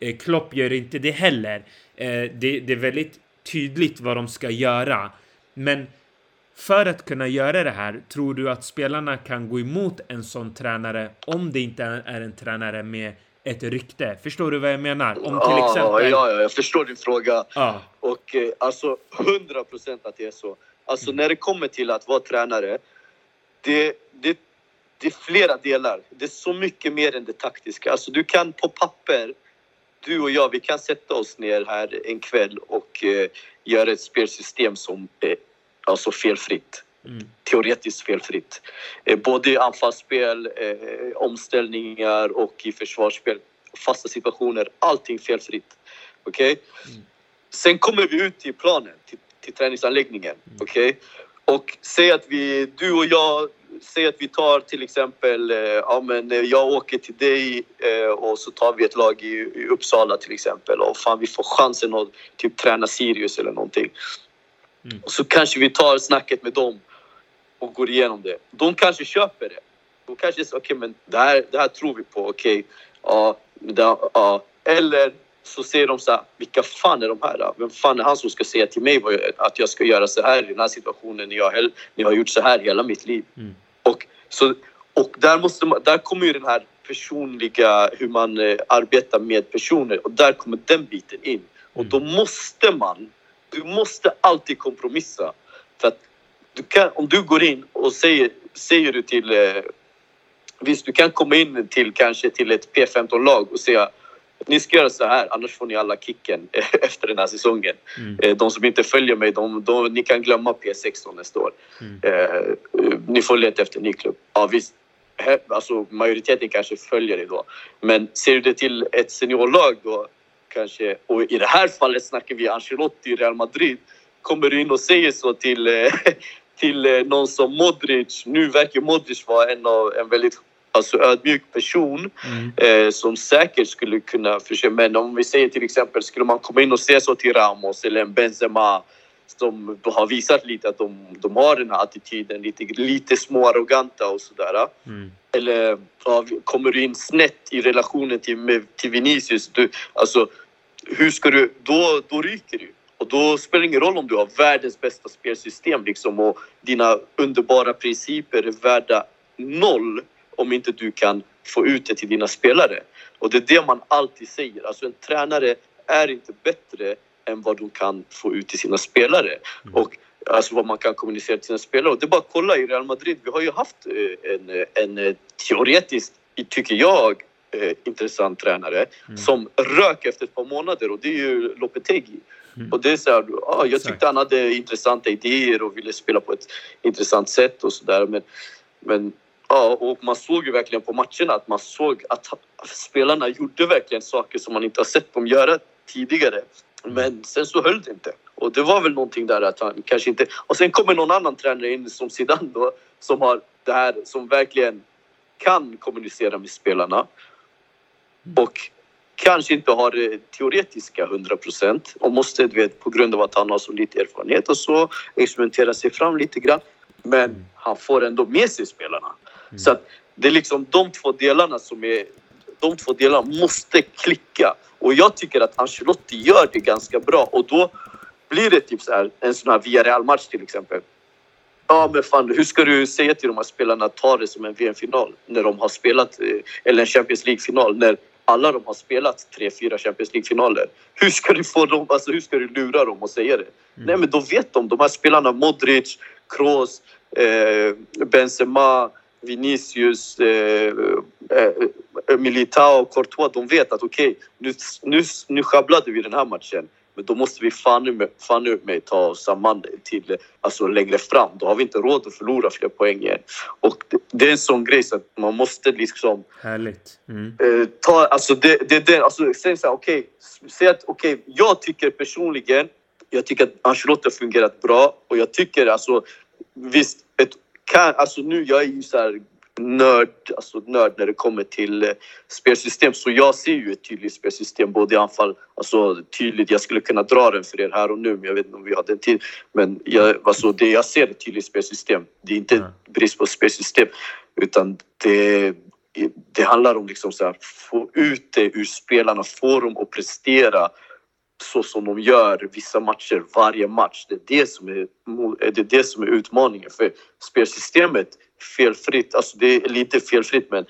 Eh, Klopp gör inte det heller. Eh, det, det är väldigt tydligt vad de ska göra. Men för att kunna göra det här, tror du att spelarna kan gå emot en sån tränare om det inte är en tränare med ett rykte? Förstår du vad jag menar? Om till exempel... Ja, ja, jag förstår din fråga. Ja. Och eh, alltså, hundra procent att det är så. Alltså, mm. när det kommer till att vara tränare, det, det, det är flera delar. Det är så mycket mer än det taktiska. Alltså, du kan på papper du och jag, vi kan sätta oss ner här en kväll och eh, göra ett spelsystem som är alltså felfritt. Mm. Teoretiskt felfritt. Eh, både i anfallsspel, eh, omställningar och i försvarsspel. Fasta situationer, allting felfritt. Okej? Okay? Mm. Sen kommer vi ut till planen, till, till träningsanläggningen. Mm. Okej? Okay? Och säg att vi, du och jag säg att vi tar till exempel, eh, ja men eh, jag åker till dig eh, och så tar vi ett lag i, Uppsala till exempel och fan vi får chansen att typ träna Sirius eller någonting. Mm. Och så kanske vi tar snacket med dem och går igenom det. De kanske köper det. De kanske säger okej okay, men det här, det här tror vi på, okej. Okay, ja, ja. Eller så säger de så här, vilka fan är de här? Vem fan är han som ska säga till mig att jag ska göra så här i den här situationen när jag, när jag har gjort så här hela mitt liv? Mm. Och, så, och där, måste man, där kommer ju den här personliga, hur man eh, arbetar med personer och där kommer den biten in. Och då mm. måste man, du måste alltid kompromissa. För att du kan, om du går in och säger, säger du till eh, Visst, du kan komma in till kanske till ett P15-lag och säga ni ska göra så här, annars får ni alla kicken efter den här säsongen. Mm. Eh, de som inte följer mig, de, de, ni kan glömma P16 nästa år. Mm. Eh, ni får leta efter en ny klubb. Ja, visst, alltså, majoriteten kanske följer det då. Men ser du det till ett seniorlag då kanske, och i det här fallet snackar vi Ancelotti i Real Madrid. Kommer du in och säger så till, eh, till någon som Modric. Nu verkar Modric vara en, av, en väldigt alltså ödmjuk person mm. eh, som säkert skulle kunna försöka. Men om vi säger till exempel, skulle man komma in och säga så till Ramos eller en Benzema som har visat lite att de, de har den här attityden, lite, lite småarroganta och sådär. Mm. Eller ja, kommer du in snett i relationen till, med, till Vinicius, du, alltså hur ska du, då, då ryker du. Och då spelar det ingen roll om du har världens bästa spelsystem liksom och dina underbara principer är värda noll om inte du kan få ut det till dina spelare. Och det är det man alltid säger. Alltså en tränare är inte bättre än vad de kan få ut till sina spelare. Mm. Och alltså vad man kan kommunicera till sina spelare. Och det är bara att kolla i Real Madrid. Vi har ju haft eh, en, en eh, teoretiskt, tycker jag, eh, intressant tränare mm. som rök efter ett par månader och det är ju Lopetegui. Mm. Och det är så här, ah, jag tyckte han hade intressanta idéer och ville spela på ett intressant sätt och sådär. Men, men Ja, och man såg ju verkligen på matcherna att man såg att spelarna gjorde verkligen saker som man inte har sett dem göra tidigare. Men sen så höll det inte. Och det var väl någonting där att han kanske inte... Och sen kommer någon annan tränare in som Zidane då, som har det här, som verkligen kan kommunicera med spelarna. Och kanske inte har det teoretiska 100 procent och måste, du vet, på grund av att han har så lite erfarenhet och så, experimentera sig fram lite grann. Men han får ändå med sig spelarna. Mm. Så att det är liksom de två delarna som är... De två delarna måste klicka. Och jag tycker att Ancelotti gör det ganska bra. Och då blir det typ så här, en sån här Villarreal-match till exempel. Ja men fan, hur ska du säga till de här spelarna att ta det som en VM-final när de har spelat, eh, eller en Champions League-final när alla de har spelat tre, fyra Champions League-finaler. Hur ska du få dem, alltså hur ska du lura dem och säga det? Mm. Nej men då vet de, de här spelarna Modric, Kroos, eh, Benzema, Vinicius, eh, eh, Militao, Courtois, de vet att okej, okay, nu, nu, nu sjabblade vi den här matchen. Men då måste vi fan, fan mig ta oss samman till alltså längre fram. Då har vi inte råd att förlora fler poäng igen. Och det, det är en sån grej så att man måste liksom... Härligt. Mm. Eh, ta, alltså det, det, det, alltså, säg så här, okej. Okay, säg att okej, okay, jag tycker personligen, jag tycker att Ancelotti har fungerat bra och jag tycker alltså visst, ett, kan, alltså nu jag är ju så här nörd, alltså nörd när det kommer till eh, spelsystem. Så jag ser ju ett tydligt spelsystem både i anfall, alltså tydligt. Jag skulle kunna dra den för er här och nu, men jag vet inte om vi har den tid. Men jag, alltså, det jag ser är ett tydligt spelsystem. Det är inte mm. brist på spelsystem, utan det, det handlar om liksom så här, få ut det ur spelarna, få dem att prestera så som de gör vissa matcher varje match. Det är det som är, eh, det är, det som är utmaningen. För spelsystemet felfritt, alltså det är lite felfritt men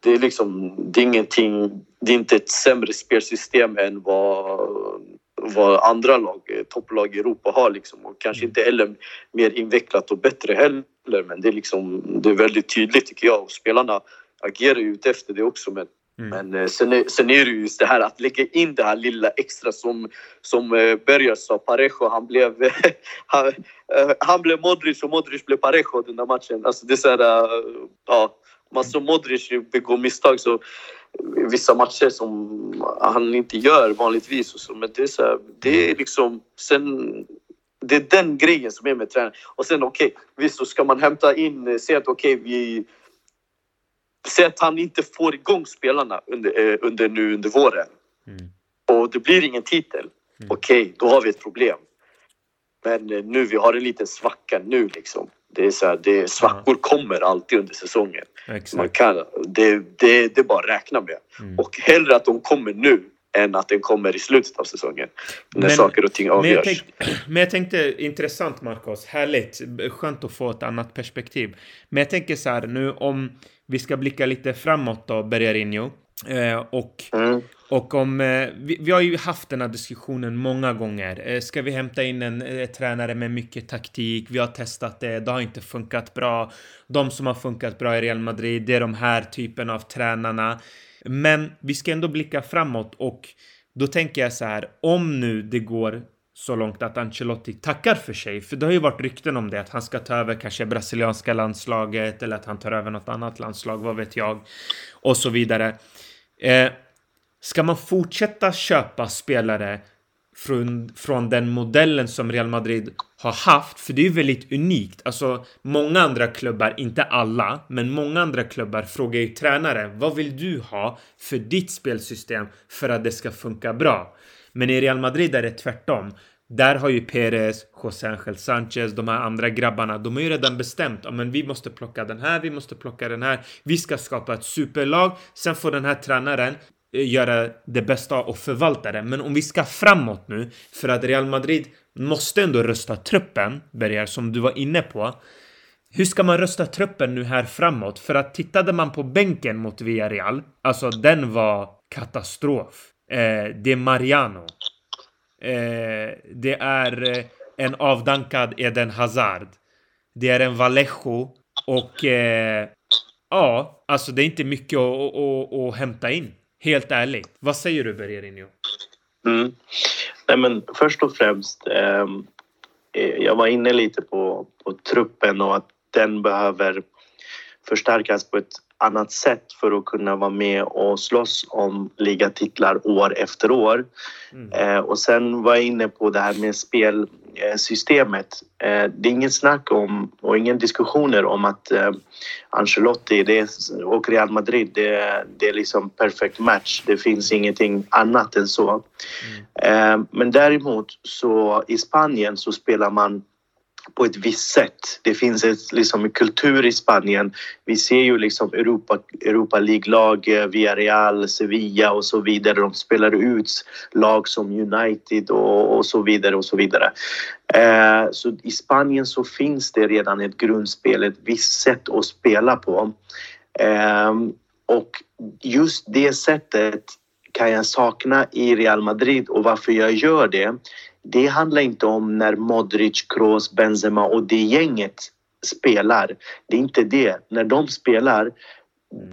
det är liksom, det är ingenting, det är inte ett sämre spelsystem än vad, vad andra lag, eh, topplag i Europa har liksom. Och kanske inte heller mer invecklat och bättre heller men det är liksom, det är väldigt tydligt tycker jag och spelarna agerar ju efter det också men Mm. Men eh, sen är, sen är det just det här att lägga in det här lilla extra som, som eh, Berger sa, Parejo han blev, han, eh, han blev Modric och Modric blev Parejo den där matchen. Alltså det är så här, eh, ja, man som Modric begår misstag så vissa matcher som han inte gör vanligtvis. Och så, men det är, så här, det är liksom... Sen, det är den grejen som är med tränaren. Och sen okej, okay, visst så ska man hämta in, se att okej okay, vi Säg att han inte får igång spelarna under, eh, under, nu under våren. Mm. Och det blir ingen titel. Mm. Okej, okay, då har vi ett problem. Men eh, nu, vi har en liten svacka nu liksom. Det är så här, det, svackor ja. kommer alltid under säsongen. Man kan, det, det, det är bara att räkna med. Mm. Och hellre att de kommer nu än att den kommer i slutet av säsongen. När men, saker och ting avgörs. Men jag, tänkte, men jag tänkte, intressant Marcos, härligt, skönt att få ett annat perspektiv. Men jag tänker så här nu om vi ska blicka lite framåt då, Bergarinho. Eh, och, mm. och om, eh, vi, vi, har ju haft den här diskussionen många gånger. Eh, ska vi hämta in en eh, tränare med mycket taktik? Vi har testat det, det har inte funkat bra. De som har funkat bra i Real Madrid, det är de här typen av tränarna. Men vi ska ändå blicka framåt och då tänker jag så här, om nu det går så långt att Ancelotti tackar för sig. För det har ju varit rykten om det, att han ska ta över kanske brasilianska landslaget eller att han tar över något annat landslag, vad vet jag. Och så vidare. Eh, ska man fortsätta köpa spelare från, från den modellen som Real Madrid har haft, för det är ju väldigt unikt. Alltså, många andra klubbar, inte alla, men många andra klubbar frågar ju tränaren vad vill du ha för ditt spelsystem för att det ska funka bra? Men i Real Madrid är det tvärtom. Där har ju Perez, José Ángel Sanchez, de här andra grabbarna, de har ju redan bestämt. Ja, men vi måste plocka den här, vi måste plocka den här. Vi ska skapa ett superlag. Sen får den här tränaren eh, göra det bästa och förvalta det. Men om vi ska framåt nu, för att Real Madrid måste ändå rösta truppen, Berger, som du var inne på. Hur ska man rösta truppen nu här framåt? För att tittade man på bänken mot Villarreal, alltså den var katastrof. Eh, det är Mariano. Eh, det är eh, en avdankad Eden Hazard. Det är en Vallejo och eh, ja, alltså det är inte mycket att, att, att, hämta in. Helt ärligt. Vad säger du Bererinho? Mm. Nej, men först och främst. Ehm, eh, jag var inne lite på, på truppen och att den behöver förstärkas på ett annat sätt för att kunna vara med och slåss om ligatitlar år efter år. Mm. Eh, och sen var jag inne på det här med spelsystemet. Eh, det är inget snack om och ingen diskussioner om att eh, Ancelotti det är, och Real Madrid det, det är liksom perfect match. Det finns ingenting annat än så. Mm. Eh, men däremot så i Spanien så spelar man på ett visst sätt. Det finns ett, liksom, en kultur i Spanien. Vi ser ju liksom Europa, Europa League-lag, Villarreal, Sevilla och så vidare. De spelar ut lag som United och, och så vidare och så vidare. Eh, så i Spanien så finns det redan ett grundspel, ett visst sätt att spela på. Eh, och just det sättet kan jag sakna i Real Madrid och varför jag gör det. Det handlar inte om när Modric, Kroos, Benzema och det gänget spelar. Det är inte det. När de spelar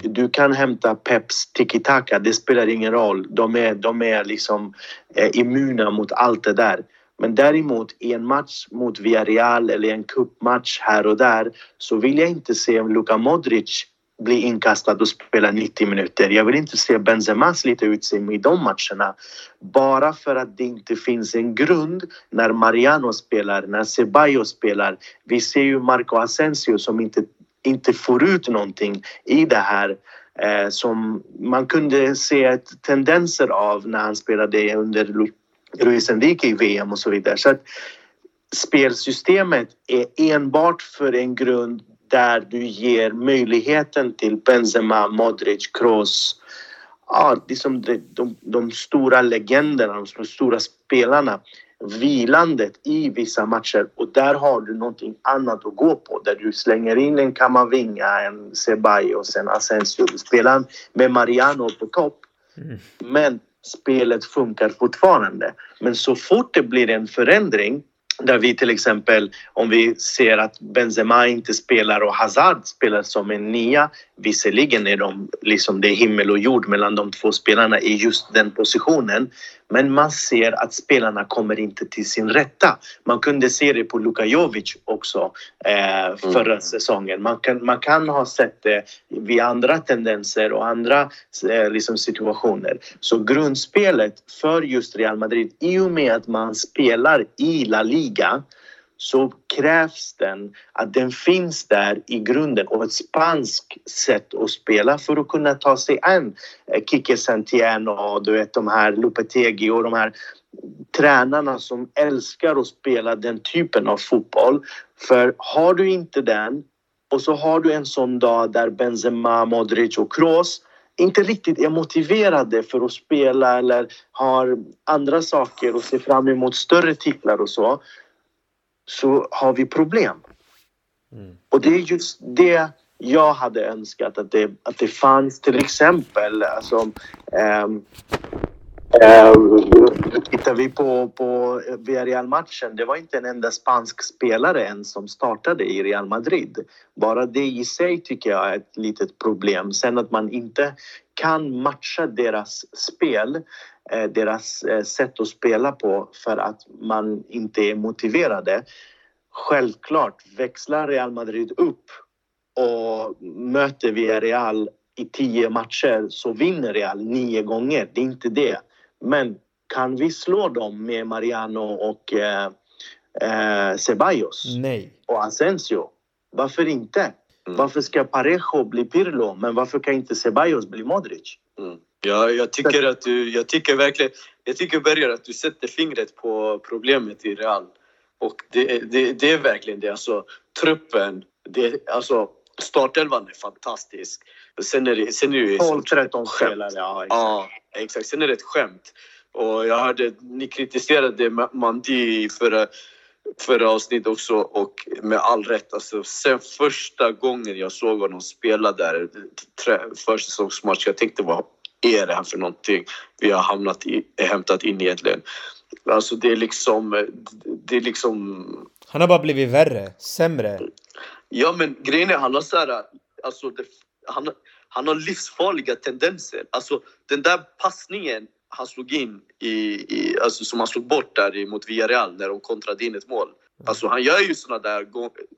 du kan hämta Peps tiki-taka, det spelar ingen roll. De är, de är liksom eh, immuna mot allt det där. Men däremot i en match mot Villarreal eller en cupmatch här och där så vill jag inte se Luka Modric bli inkastad och spela 90 minuter. Jag vill inte se Benzema slita ut sig i de matcherna. Bara för att det inte finns en grund när Mariano spelar, när Ceballos spelar. Vi ser ju Marco Asensio som inte, inte får ut någonting i det här eh, som man kunde se tendenser av när han spelade under Luis Enrique i VM och så vidare. Så att spelsystemet är enbart för en grund där du ger möjligheten till Benzema, Modric, Kroos ja, liksom de, de, de stora legenderna, de stora spelarna vilandet i vissa matcher och där har du någonting annat att gå på där du slänger in en Kamavinga, en Ceballos, en Asensio. Du spelar med Mariano på topp. Mm. Men spelet funkar fortfarande. Men så fort det blir en förändring där vi till exempel, om vi ser att Benzema inte spelar och Hazard spelar som en nia. Visserligen är de liksom det är himmel och jord mellan de två spelarna i just den positionen. Men man ser att spelarna kommer inte till sin rätta. Man kunde se det på Luka Jovic också eh, förra mm. säsongen. Man kan, man kan ha sett det vid andra tendenser och andra eh, liksom situationer. Så grundspelet för just Real Madrid, i och med att man spelar i La Liga så krävs den att den finns där i grunden och ett spanskt sätt att spela för att kunna ta sig an eh, Kike Santian och du vet de här Lopetegi och de här tränarna som älskar att spela den typen av fotboll. För har du inte den och så har du en sån dag där Benzema, Modric och Kroos inte riktigt är motiverade för att spela eller har andra saker och ser fram emot större titlar och så så har vi problem. Mm. Och det är just det jag hade önskat att det, att det fanns till exempel alltså, Ehm, tittar vi på, på Villarreal-matchen, det var inte en enda spansk spelare än som startade i Real Madrid. Bara det i sig tycker jag är ett litet problem. Sen att man inte kan matcha deras spel, eh, deras eh, sätt att spela på för att man inte är motiverade. Självklart, växlar Real Madrid upp och möter Villarreal i tio matcher så vinner Real nio gånger. Det är inte det. Men kan vi slå dem med Mariano och eh, eh, Ceballos? Nej. Och Asensio? Varför inte? Mm. Varför ska Parejo bli Pirlo, men varför kan inte Ceballos bli Modric? Mm. Ja, jag tycker att du, jag tycker verkligen, jag tycker Berger att du sätter fingret på problemet i Real. Och det, det, det är verkligen det, alltså truppen, det, alltså startelvan är fantastisk. Sen är det, sen är det 12-13 spelare, ja exakt. ja exakt. Sen är det ett skämt. Och jag hörde, ni kritiserade Mandi i förra, förra avsnittet också och med all rätt. Alltså, sen första gången jag såg honom spela där, försäsongsmatch, jag tänkte vad är det här för någonting vi har hamnat i, hämtat in egentligen? Alltså det är liksom, det är liksom... Han har bara blivit värre, sämre. Ja men grejen är, han har så här, alltså det, han, han har livsfarliga tendenser. Alltså den där passningen han slog in i, i alltså som han slog bort där mot Villarreal när de kontrade in ett mål. Alltså han gör ju såna där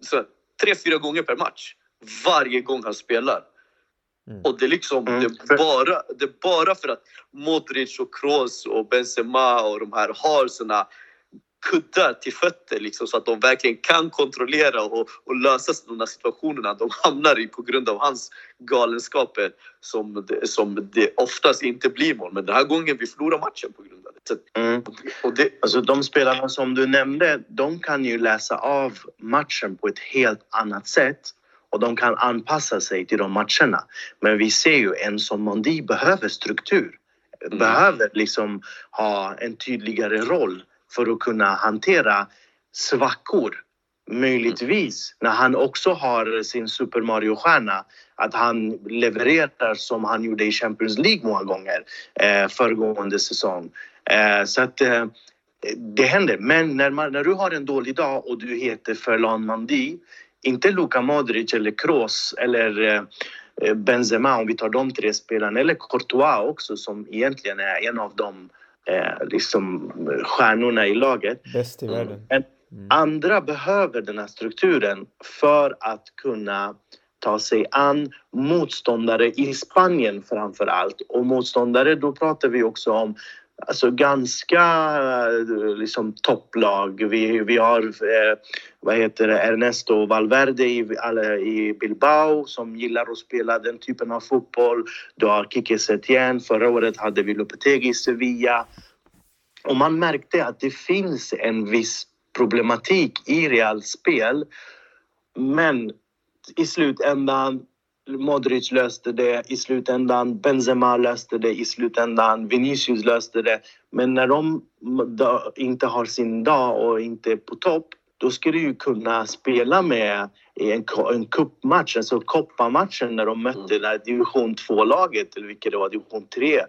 så, tre, fyra gånger per match. Varje gång han spelar. Mm. Och det är liksom, mm. det, är bara, det är bara för att Modric och Kroos och Benzema och de här har såna kuddar till fötter liksom, så att de verkligen kan kontrollera och, och lösa de där situationerna de hamnar i på grund av hans galenskaper som det, som det oftast inte blir mål. Men den här gången vi förlorar matchen på grund av det. Mm. Och det alltså de spelarna som du nämnde, de kan ju läsa av matchen på ett helt annat sätt och de kan anpassa sig till de matcherna. Men vi ser ju en som Mondi behöver struktur. Mm. Behöver liksom ha en tydligare roll för att kunna hantera svackor möjligtvis när han också har sin Super Mario-stjärna att han levererar som han gjorde i Champions League många gånger eh, föregående säsong. Eh, så att eh, det händer. Men när, man, när du har en dålig dag och du heter Ferland Mandi, inte Luka Modric eller Kroos eller eh, Benzema om vi tar de tre spelarna eller Courtois också som egentligen är en av de eh, liksom stjärnorna i laget. Bäst i världen. Mm. Andra behöver den här strukturen för att kunna ta sig an motståndare i Spanien framför allt. Och motståndare, då pratar vi också om alltså ganska eh, liksom topplag. Vi, vi har eh, vad heter det, Ernesto Valverde i, i Bilbao som gillar att spela den typen av fotboll. Du har Kike Setien. Förra året hade vi Lopetegi i Sevilla. Och man märkte att det finns en viss problematik i Reals spel. Men i slutändan Modric löste det i slutändan, Benzema löste det i slutändan, Vinicius löste det. Men när de inte har sin dag och inte är på topp, då ska du ju kunna spela med i en, en cupmatch, alltså kopparmatchen när de mötte mm. division 2-laget, eller vilket det var, division 3.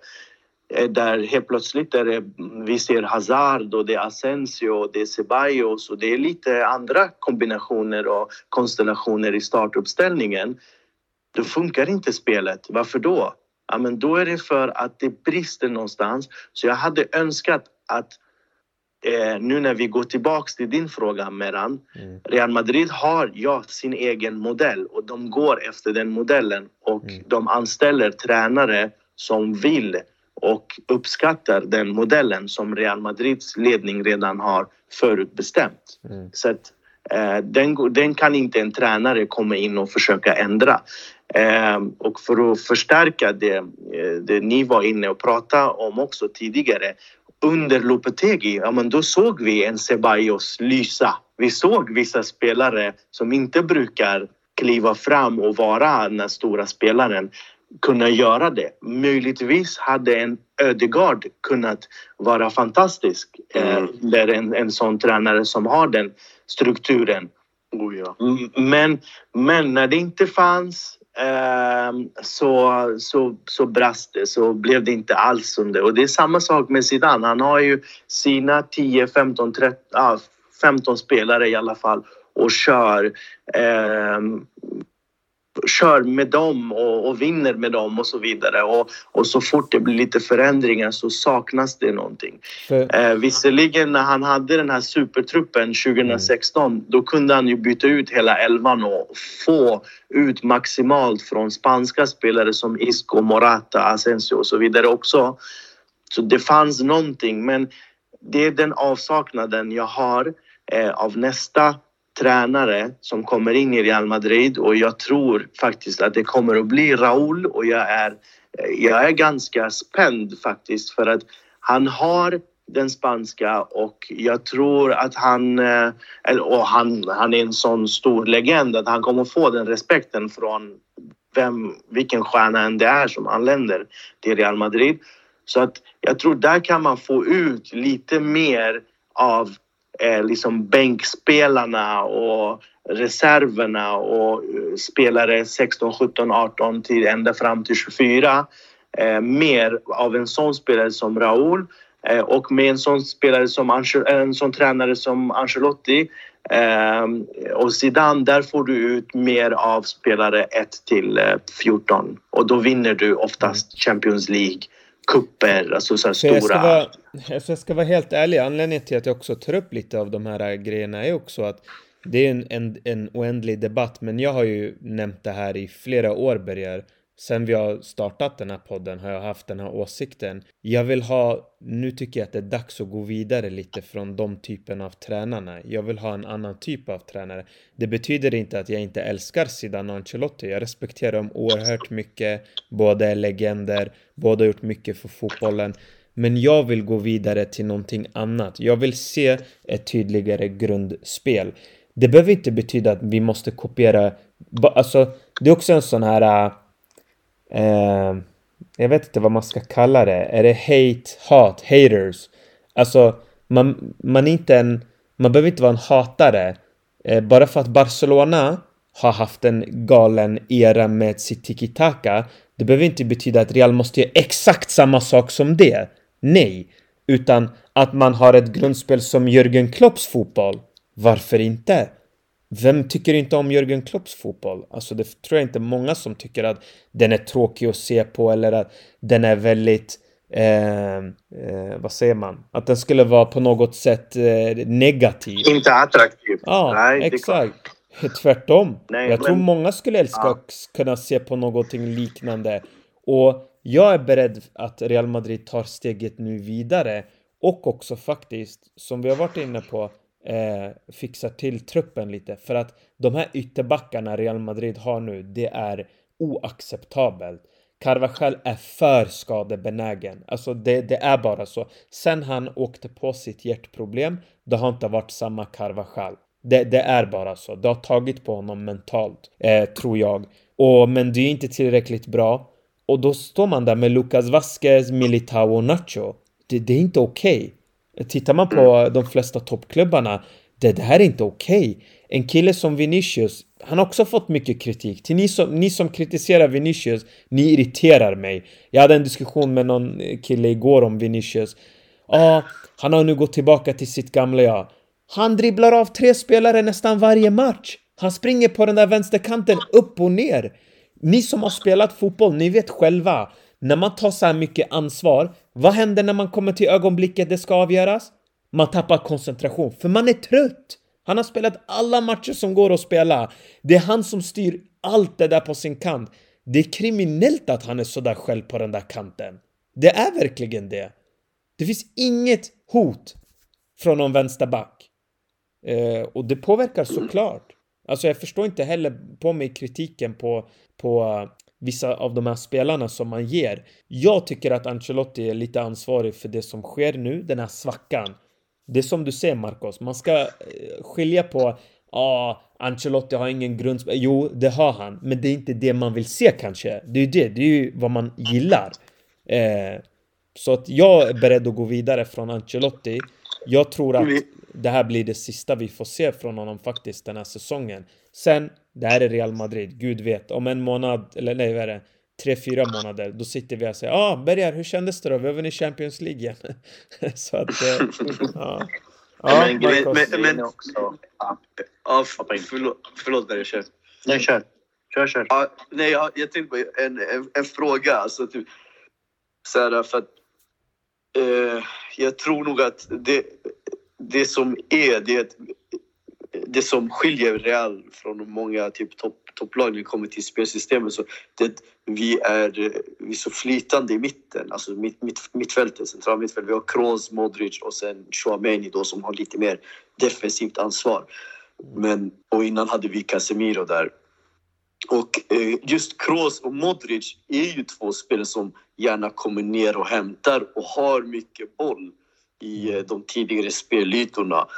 Eh, där helt plötsligt är det, vi ser Hazard och det är Asensio och det är Ceballos och det är lite andra kombinationer och konstellationer i startuppställningen. Då funkar inte spelet. Varför då? Ja, men då är det för att det brister någonstans. Så jag hade önskat att eh, nu när vi går tillbaks till din fråga Meran. Mm. Real Madrid har ja sin egen modell och de går efter den modellen och mm. de anställer tränare som vill och uppskattar den modellen som Real Madrids ledning redan har förutbestämt. Mm. Så att, eh, den, den, kan inte en tränare komma in och försöka ändra. Eh, och för att förstärka det, eh, det ni var inne och pratade om också tidigare. Under Lopetegi, ja men då såg vi en Ceballos lysa. Vi såg vissa spelare som inte brukar kliva fram och vara den stora spelaren kunna göra det. Möjligtvis hade en Ödegard kunnat vara fantastisk. Eh, mm. Eller en, en sån tränare som har den strukturen. Oh ja. men, men när det inte fanns Ehm, så, så, så brast det, så blev det inte alls som det. Och det är samma sak med Zidane. Han har ju sina 10, 15, 13, ah, 15 spelare i alla fall och kör eh, kör med dem och, och, vinner med dem och så vidare. Och, och så fort det blir lite förändringar så saknas det någonting. För... Eh, visserligen när han hade den här supertruppen 2016 mm. då kunde han ju byta ut hela elvan och få ut maximalt från spanska spelare som Isco, Morata, Asensio och så vidare också. Så det fanns någonting men det är den avsaknaden jag har eh, av nästa tränare som kommer in i Real Madrid och jag tror faktiskt att det kommer att bli Raúl och jag är, eh, jag är ganska spänd faktiskt för att han har den spanska och jag tror att han, eh, och han, han är en sån stor legend att han kommer få den respekten från vem, vilken stjärna än det är som anländer till Real Madrid. Så att jag tror där kan man få ut lite mer av eh, liksom bänkspelarna och reserverna och eh, spelare 16, 17, 18 till ända fram till 24. Eh, mer av en sån spelare som Raúl eh, och med en sån spelare som Angel en sån tränare som Ancelotti eh, och Zidane, där får du ut mer av spelare 1 till 14 eh, och då vinner du oftast Champions League kupper, alltså så här stora... Jag ska, vara, jag ska vara helt ärlig, anledningen till att jag också tar upp lite av de här grejerna är också att det är en, en, en oändlig debatt, men jag har ju nämnt det här i flera år, Berger, sen vi har startat den här podden har jag haft den här åsikten. Jag vill ha, nu tycker jag att det är dags att gå vidare lite från de typen av tränarna. Jag vill ha en annan typ av tränare. Det betyder inte att jag inte älskar Zidane och Ancelotti. Jag respekterar dem oerhört mycket. Båda är legender, båda har gjort mycket för fotbollen. Men jag vill gå vidare till någonting annat. Jag vill se ett tydligare grundspel. Det behöver inte betyda att vi måste kopiera, alltså det är också en sån här äh, eh, jag vet inte vad man ska kalla det. Är det hate, hat, haters? Alltså, man, man är inte en, man behöver inte vara en hatare eh, bara för att Barcelona har haft en galen era med sitt tiki-taka, det behöver inte betyda att Real måste göra exakt samma sak som det. Nej, utan att man har ett grundspel som Jürgen Klopps fotboll. Varför inte? Vem tycker inte om Jürgen Klopps fotboll? Alltså det tror jag inte många som tycker att den är tråkig att se på eller att den är väldigt eh, eh, vad säger man? Att den skulle vara på något sätt eh, negativ. Inte attraktiv. Ja, Nej, exakt. Tvärtom. Nej, jag men... tror många skulle älska ja. att kunna se på någonting liknande. Och jag är beredd att Real Madrid tar steget nu vidare och också faktiskt, som vi har varit inne på, eh, fixar till truppen lite. För att de här ytterbackarna Real Madrid har nu, det är oacceptabelt. Carvajal är för skadebenägen. Alltså det, det, är bara så. Sen han åkte på sitt hjärtproblem, det har inte varit samma Carvajal. Det, det är bara så. Det har tagit på honom mentalt, eh, tror jag. Och, men det är inte tillräckligt bra. Och då står man där med Lucas Vasquez, Militao och Nacho. Det, det är inte okej. Okay. Tittar man på mm. de flesta toppklubbarna, det, det här är inte okej. Okay. En kille som Vinicius, han har också fått mycket kritik. Till ni som, ni som kritiserar Vinicius, ni irriterar mig. Jag hade en diskussion med någon kille igår om Vinicius. Ja, ah, han har nu gått tillbaka till sitt gamla jag. Han dribblar av tre spelare nästan varje match. Han springer på den där vänsterkanten upp och ner. Ni som har spelat fotboll, ni vet själva. När man tar så här mycket ansvar, vad händer när man kommer till ögonblicket det ska avgöras? Man tappar koncentration, för man är trött. Han har spelat alla matcher som går att spela. Det är han som styr allt det där på sin kant. Det är kriminellt att han är sådär själv på den där kanten. Det är verkligen det. Det finns inget hot från någon vänsterback. Eh, och det påverkar såklart. Alltså jag förstår inte heller på mig kritiken på, på vissa av de här spelarna som man ger. Jag tycker att Ancelotti är lite ansvarig för det som sker nu, den här svackan. Det är som du säger Marcos, man ska eh, skilja på Ja, ah, Ancelotti har ingen grund... Jo, det har han, men det är inte det man vill se kanske. Det är ju det, det är ju vad man gillar. Eh, så att jag är beredd att gå vidare från Ancelotti. Jag tror att det här blir det sista vi får se från honom faktiskt den här säsongen. Sen, det här är Real Madrid, gud vet. Om en månad, eller nej vad är det? Tre, fyra månader, då sitter vi och säger Ja, ah, Bergar, hur kändes det då? Vi har vunnit Champions League igen. Så att, eh, ja. Ja, men, men, men, men också... Ja, förlåt, förlåt Bergar, kör. Nej, kör. Kör, kör. Ja, nej, jag, jag tänkte på en, en, en fråga. Alltså, typ, så här, för att, eh, jag tror nog att det, det som är det, det som skiljer Real från många typ topp, topplag när det kommer till spelsystemet så det, vi, är, vi är så flytande i mitten, alltså mitt, mitt, mittfältet, central mittfält. Vi har Kroos, Modric och sen Chouameni då som har lite mer defensivt ansvar. Men, och innan hade vi Casemiro där. Och eh, just Kroos och Modric är ju två spelare som gärna kommer ner och hämtar och har mycket boll i eh, de tidigare spelytorna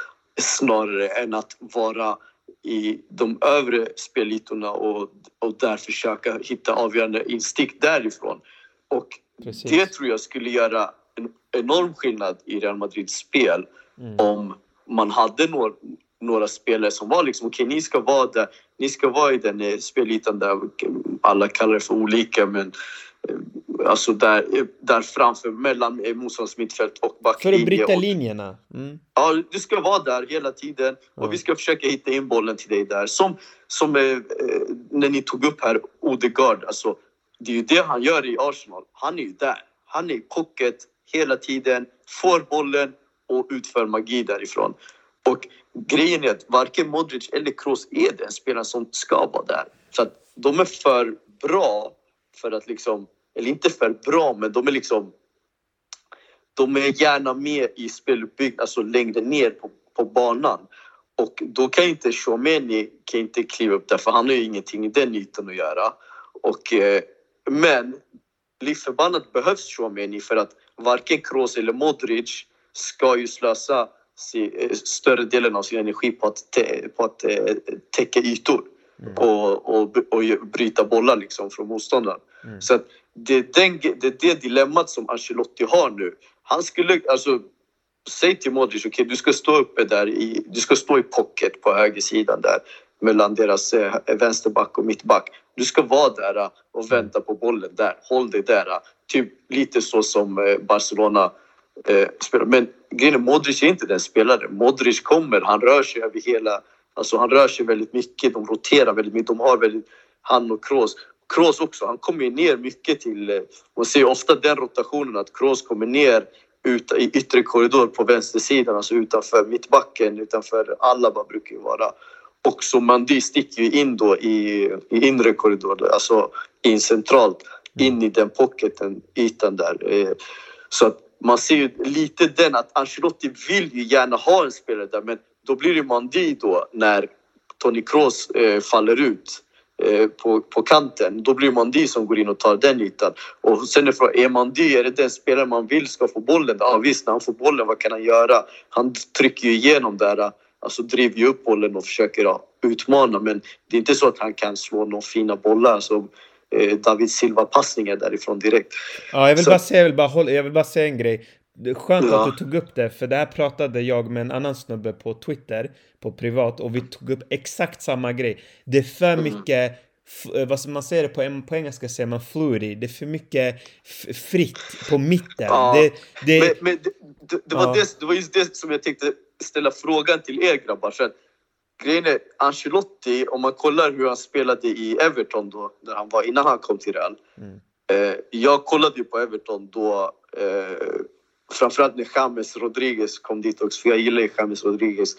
snarare än att vara i de övre spelytorna och, och där försöka hitta avgörande instick därifrån. Och Precis. det tror jag skulle göra en enorm skillnad i Real Madrids spel mm. om man hade några, några spelare som var liksom okej, okay, ni ska vara där, ni ska vara i den eh, spelytan där alla kallar det för olika men eh, Alltså där, där framför, mellan motståndarens mittfält och backlinje. För att bryta linjerna? Mm. Ja, du ska vara där hela tiden och mm. vi ska försöka hitta in bollen till dig där. Som, som eh, när ni tog upp här, Odegaard. Alltså, det är ju det han gör i Arsenal. Han är ju där. Han är i pocket hela tiden, får bollen och utför magi därifrån. Och grejen är att varken Modric eller Kroos är den spelaren som ska vara där. Så att de är för bra för att liksom eller inte för bra, men de är liksom... De är gärna med i speluppbyggnad, alltså längre ner på, på banan. Och då kan inte Shomeni kan inte kliva upp där, för han har ju ingenting i den ytan att göra. Och, eh, men livsförbannat behövs Shomeni för att varken Kroos eller Modric ska ju slösa si, större delen av sin energi på att, te, på att eh, täcka ytor mm. och, och, och bryta bollar liksom från motståndaren. Mm. Så att det, är den, det är det dilemmat som Ancelotti har nu. Han skulle, alltså, säg till Modric, okej okay, du ska stå uppe där i, du ska stå i pocket på högersidan där mellan deras eh, vänsterback och mittback. Du ska vara där eh, och vänta på bollen där. Håll dig där. Eh, typ lite så som eh, Barcelona eh, spelar. Men grejen Modric är inte den spelaren. Modric kommer, han rör sig över hela... Alltså han rör sig väldigt mycket, de roterar väldigt mycket. De har väldigt... Han och Kroos. Kroos också, han kommer ju ner mycket till... Eh, man ser ofta den rotationen att Kroos kommer ner ut, i yttre korridor på vänstersidan, alltså utanför mittbacken, utanför Alaba brukar ju vara. Och så Mandi sticker ju in då i, i inre korridor, alltså in centralt, in i den pocketen, ytan där. Eh. Så att man ser ju lite den att Ancelotti vill ju gärna ha en spelare där men då blir det Mandi då när Toni Kroos eh, faller ut på, på kanten. Då blir det Mandi som går in och tar den ytan. Och sen är frågan, är Mandi är det den spelare man vill ska få bollen? Ja visst, när han får bollen, vad kan han göra? Han trycker ju igenom där alltså driver ju upp bollen och försöker ja, utmana men det är inte så att han kan slå några fina bollar som eh, David Silva-passningar därifrån direkt. Ja, jag vill, så... bara säga, jag, vill bara hålla, jag vill bara säga en grej. Det är skönt ja. att du tog upp det, för det här pratade jag med en annan snubbe på Twitter, på privat, och vi tog upp exakt samma grej. Det är för mm. mycket eh, vad man säger det på, på engelska säger man fluid, det är för mycket fritt på mitten. Ja, det, det, men, men det, det, var ja. det, det var just det som jag tänkte ställa frågan till er grabbar. För grejen är, Ancelotti, om man kollar hur han spelade i Everton då, där han var innan han kom till Real. Mm. Eh, jag kollade ju på Everton då, eh, framförallt när James Rodriguez kom dit också, för jag gillar ju James Rodriguez.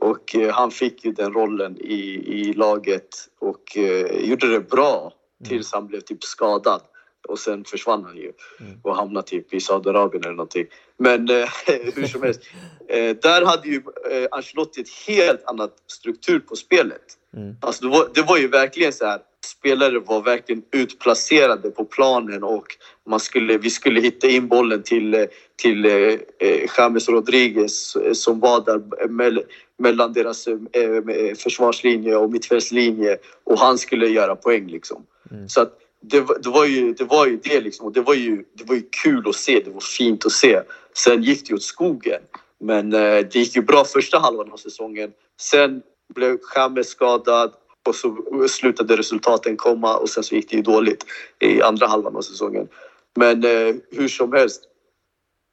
Och eh, han fick ju den rollen i, i laget och eh, gjorde det bra mm. tills han blev typ skadad och sen försvann han ju mm. och hamnade typ i Saudiarabien eller någonting. Men eh, hur som helst, eh, där hade ju Ancelotti ett helt annat struktur på spelet. Mm. Alltså det var, det var ju verkligen så här, spelare var verkligen utplacerade på planen och man skulle, vi skulle hitta in bollen till, eh, till eh, eh, James Rodriguez eh, som var där me mellan deras eh, försvarslinje och mittfältslinje och han skulle göra poäng liksom. Mm. Så att det, det, var ju, det var ju det liksom. Och det var ju, det var ju kul att se. Det var fint att se. Sen gick det åt skogen. Men eh, det gick ju bra första halvan av säsongen. Sen blev James skadad och så slutade resultaten komma och sen så gick det ju dåligt i andra halvan av säsongen. Men eh, hur som helst,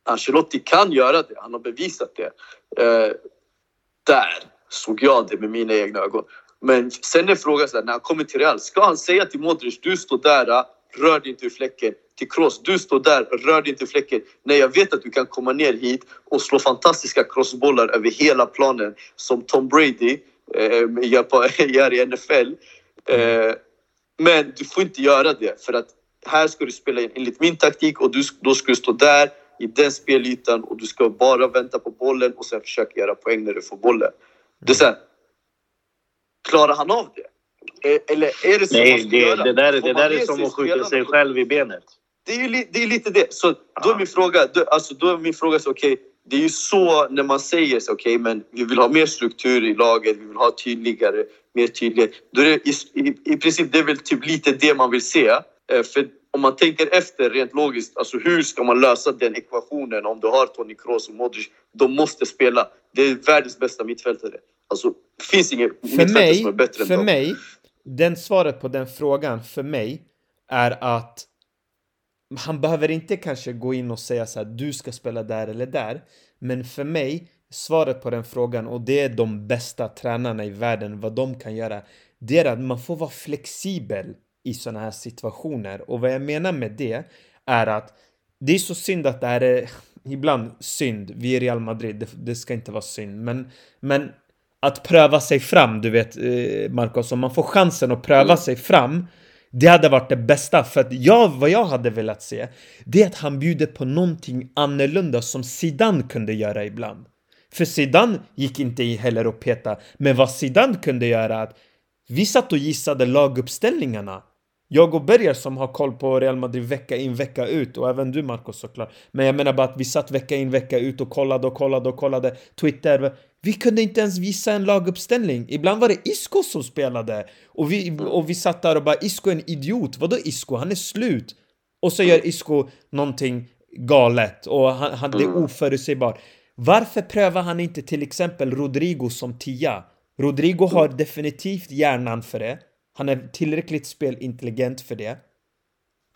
Ancelotti kan göra det. Han har bevisat det. Eh, där såg jag det med mina egna ögon. Men sen är frågan så här, när han kommer till Real, ska han säga till Modric, du står där, eh, rör dig inte ur fläcken. Till Kroos, du står där, rör dig inte ur fläcken. Nej, jag vet att du kan komma ner hit och slå fantastiska crossbollar över hela planen som Tom Brady eh, på, gör i NFL. Eh, men du får inte göra det för att här ska du spela enligt min taktik och du, då ska du stå där i den spelytan och du ska bara vänta på bollen och sen försöka göra poäng när du får bollen. Det är så här, Klarar han av det? Eh, eller är det så Nej, man det, göra? det där, det där är som att skjuta sig själv i benet. Det är, ju, det är lite det. Så då är min fråga, då, alltså, då är min fråga så okej, okay, det är ju så när man säger så okej, okay, men vi vill ha mer struktur i laget, vi vill ha tydligare, mer tydlighet. Då är det, i, i, i princip, det är väl typ lite det man vill se. Eh, för om man tänker efter rent logiskt, alltså hur ska man lösa den ekvationen om du har Toni Kroos och Modric? De måste spela. Det är världens bästa mittfältare. Alltså, det finns ingen mittfältare som är bättre än För mig, den svaret på den frågan för mig är att han behöver inte kanske gå in och säga så här, du ska spela där eller där. Men för mig, svaret på den frågan, och det är de bästa tränarna i världen, vad de kan göra, det är att man får vara flexibel i sådana här situationer. Och vad jag menar med det är att det är så synd att det här är ibland synd. Vi är Real Madrid, det, det ska inte vara synd. Men, men att pröva sig fram, du vet eh, Marcos, om man får chansen att pröva mm. sig fram det hade varit det bästa för att jag, vad jag hade velat se Det är att han bjuder på någonting annorlunda som Zidane kunde göra ibland För Zidane gick inte heller och peta Men vad Zidane kunde göra att Vi satt och gissade laguppställningarna jag och Berger som har koll på Real Madrid vecka in vecka ut och även du Marcos såklart. Men jag menar bara att vi satt vecka in vecka ut och kollade och kollade och kollade Twitter. Vi kunde inte ens visa en laguppställning. Ibland var det Isco som spelade och vi, och vi satt där och bara Isco är en idiot. Vadå Isco? Han är slut. Och så gör Isco någonting galet och han, han, det är mm. oförutsägbart. Varför prövar han inte till exempel Rodrigo som tia? Rodrigo har definitivt hjärnan för det. Han är tillräckligt spelintelligent för det.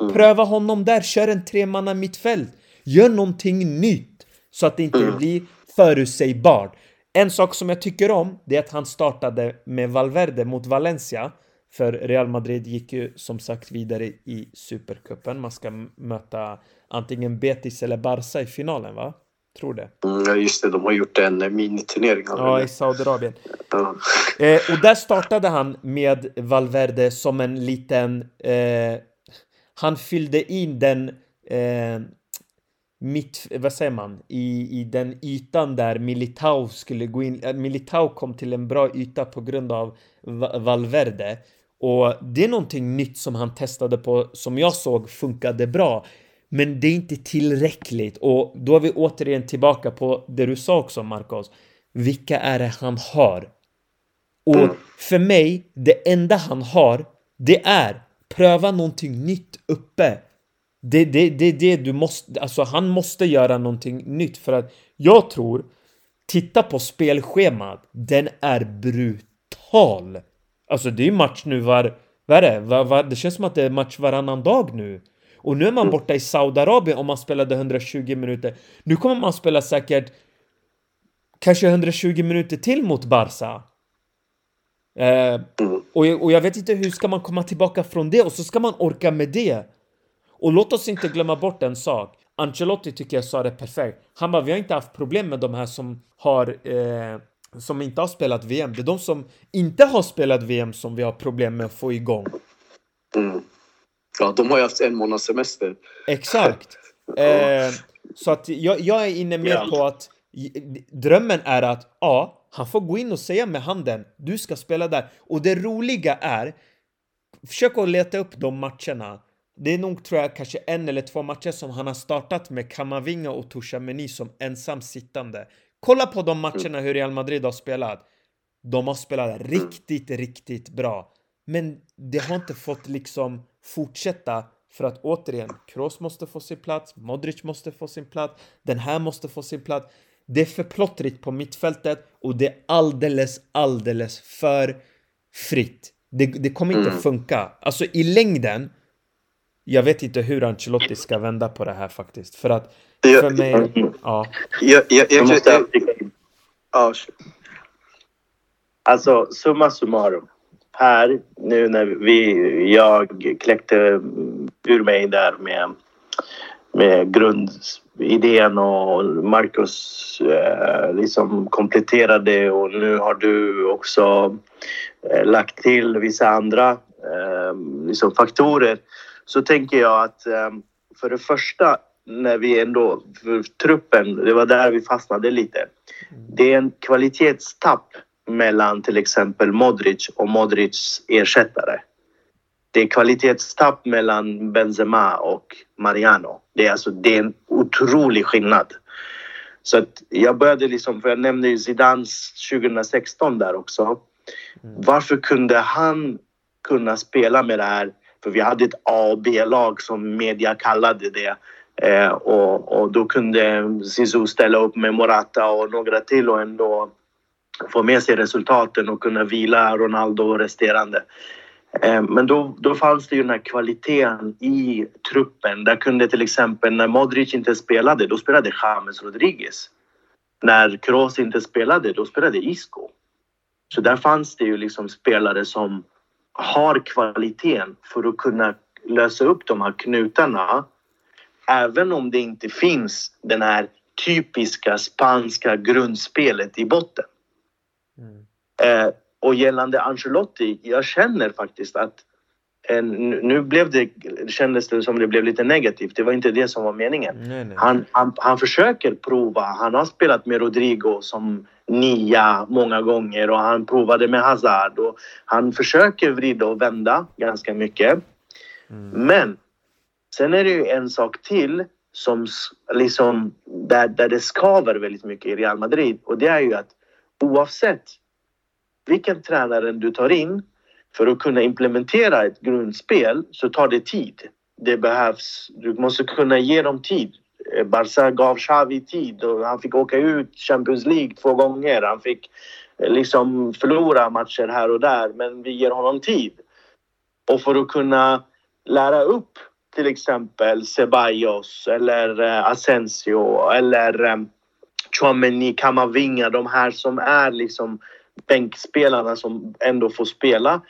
Mm. Pröva honom där, kör en tremanna mittfält. Gör någonting nytt så att det inte Mm. blir förutsägbart. En sak som jag tycker om, det är att han startade med Valverde mot Valencia. För Real Madrid gick ju som sagt vidare i Supercupen. Man ska möta antingen Betis eller Barca i finalen, va? Tror det. Mm, ja, just det, de har gjort en miniturnering. Ja, i Saudiarabien. Ja. Eh, och där startade han med Valverde som en liten... Eh, han fyllde in den... Eh, mitt, vad säger man? I, I den ytan där Militao skulle gå in. Eh, Militao kom till en bra yta på grund av Va- Valverde. Och det är någonting nytt som han testade på som jag såg funkade bra. Men det är inte tillräckligt och då är vi återigen tillbaka på det du sa också Marcos. Vilka är det han har? Och Mm. för mig, det enda han har, det är pröva någonting nytt uppe. Det är det, det, det du måste, alltså han måste göra någonting nytt för att jag tror, titta på spelschemat, den är brutal. Alltså det är match nu var, vad är det? Var, var, det känns som att det är match varannan dag nu. Och nu är man borta i Saudiarabien om man spelade 120 minuter. Nu kommer man spela säkert kanske 120 minuter till mot Barca. Eh, Mm. och, jag, och jag vet inte hur ska man komma tillbaka från det och så ska man orka med det. Och låt oss inte glömma bort en sak. Ancelotti tycker jag sa det perfekt. Han bara, vi har inte haft problem med de här som har eh, som inte har spelat VM. Det är de som inte har spelat VM som vi har problem med att få igång. Mm. ja, de har ju haft en månads semester. Exakt. Eh, så att jag, jag är inne mer Ja. på att drömmen är att ja, han får gå in och säga med handen du ska spela där. Och det roliga är försök att leta upp de matcherna. Det är nog tror jag kanske en eller två matcher som han har startat med Kamavinga och Tchouameni som ensam sittande. Kolla på de matcherna hur Real Madrid har spelat. De har spelat riktigt, riktigt bra. Men det har inte fått liksom fortsätta för att återigen, Kroos måste få sin plats, Modric måste få sin plats, den här måste få sin plats. Det är för plottrigt på mittfältet och det är alldeles, alldeles för fritt. Det, det kommer inte Mm. funka. Alltså i längden, jag vet inte hur Ancelotti ska vända på det här faktiskt. För att Jag, för mig, ja. jag, jag, Jag jag, måste jag, ja, Alltså, summa summarum. Här, nu när vi, jag kläckte ur mig där med, med grundidén och Marcus eh, liksom kompletterade och nu har du också eh, lagt till vissa andra liksom faktorer. Så tänker jag att eh, för det första när vi ändå, truppen, det var där vi fastnade lite. Det är en kvalitetstapp mellan till exempel Modric och Modrics ersättare. Det är kvalitetstapp mellan Benzema och Mariano. Det är alltså det är en otrolig skillnad. Så att jag började liksom, för jag nämnde ju Zidans 2016 där också. Varför kunde han kunna spela med det här? För vi hade ett A och B-lag som media kallade det. Eh, och, och då kunde Zizou ställa upp med Morata och några till och ändå få med sig resultaten och kunna vila Ronaldo och resterande. Eh, Men då, då fanns det ju den här kvaliteten i truppen. Där kunde till exempel när Modric inte spelade, då spelade James Rodriguez. När Kroos inte spelade, då spelade Isco. Så där fanns det ju liksom spelare som har kvaliteten för att kunna lösa upp de här knutarna. Även om det inte finns den här typiska spanska grundspelet i botten. Mm. Eh, och gällande Ancelotti, jag känner faktiskt att eh, nu nu blev det, kändes det som det blev lite negativt. Det var inte det som var meningen. Nej, nej. Han, han, han försöker prova. Han har spelat med Rodrigo som nia många gånger och han provade med Hazard. Och han försöker vrida och vända ganska mycket. Mm. Men sen är det ju en sak till som liksom där, där det skaver väldigt mycket i Real Madrid och det är ju att oavsett vilken tränare du tar in för att kunna implementera ett grundspel så tar det tid. Det behövs, du måste kunna ge dem tid. Eh, Barca gav Xavi tid och han fick åka ut Champions League två gånger. Han fick eh, liksom förlora matcher här och där, men vi ger honom tid. Och för att kunna lära upp till exempel Ceballos eller eh, Asensio eller Chouameni, Kamavinga, de här som är liksom bänkspelarna som ändå får spela.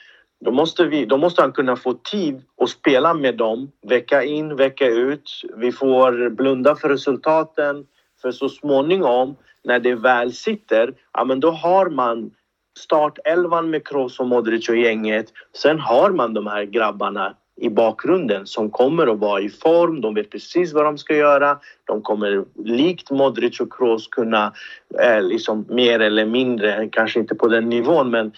Då måste, vi, då måste han kunna få tid att spela med dem vecka in, vecka ut. Vi får blunda för resultaten. För så småningom, när det väl sitter, ja men då har man startelvan med Kroos och Modric och gänget. Sen har man de här grabbarna i bakgrunden som kommer att vara i form. De vet precis vad de ska göra. De kommer likt Modric och Kroos kunna eh, liksom mer eller mindre, kanske inte på den nivån, men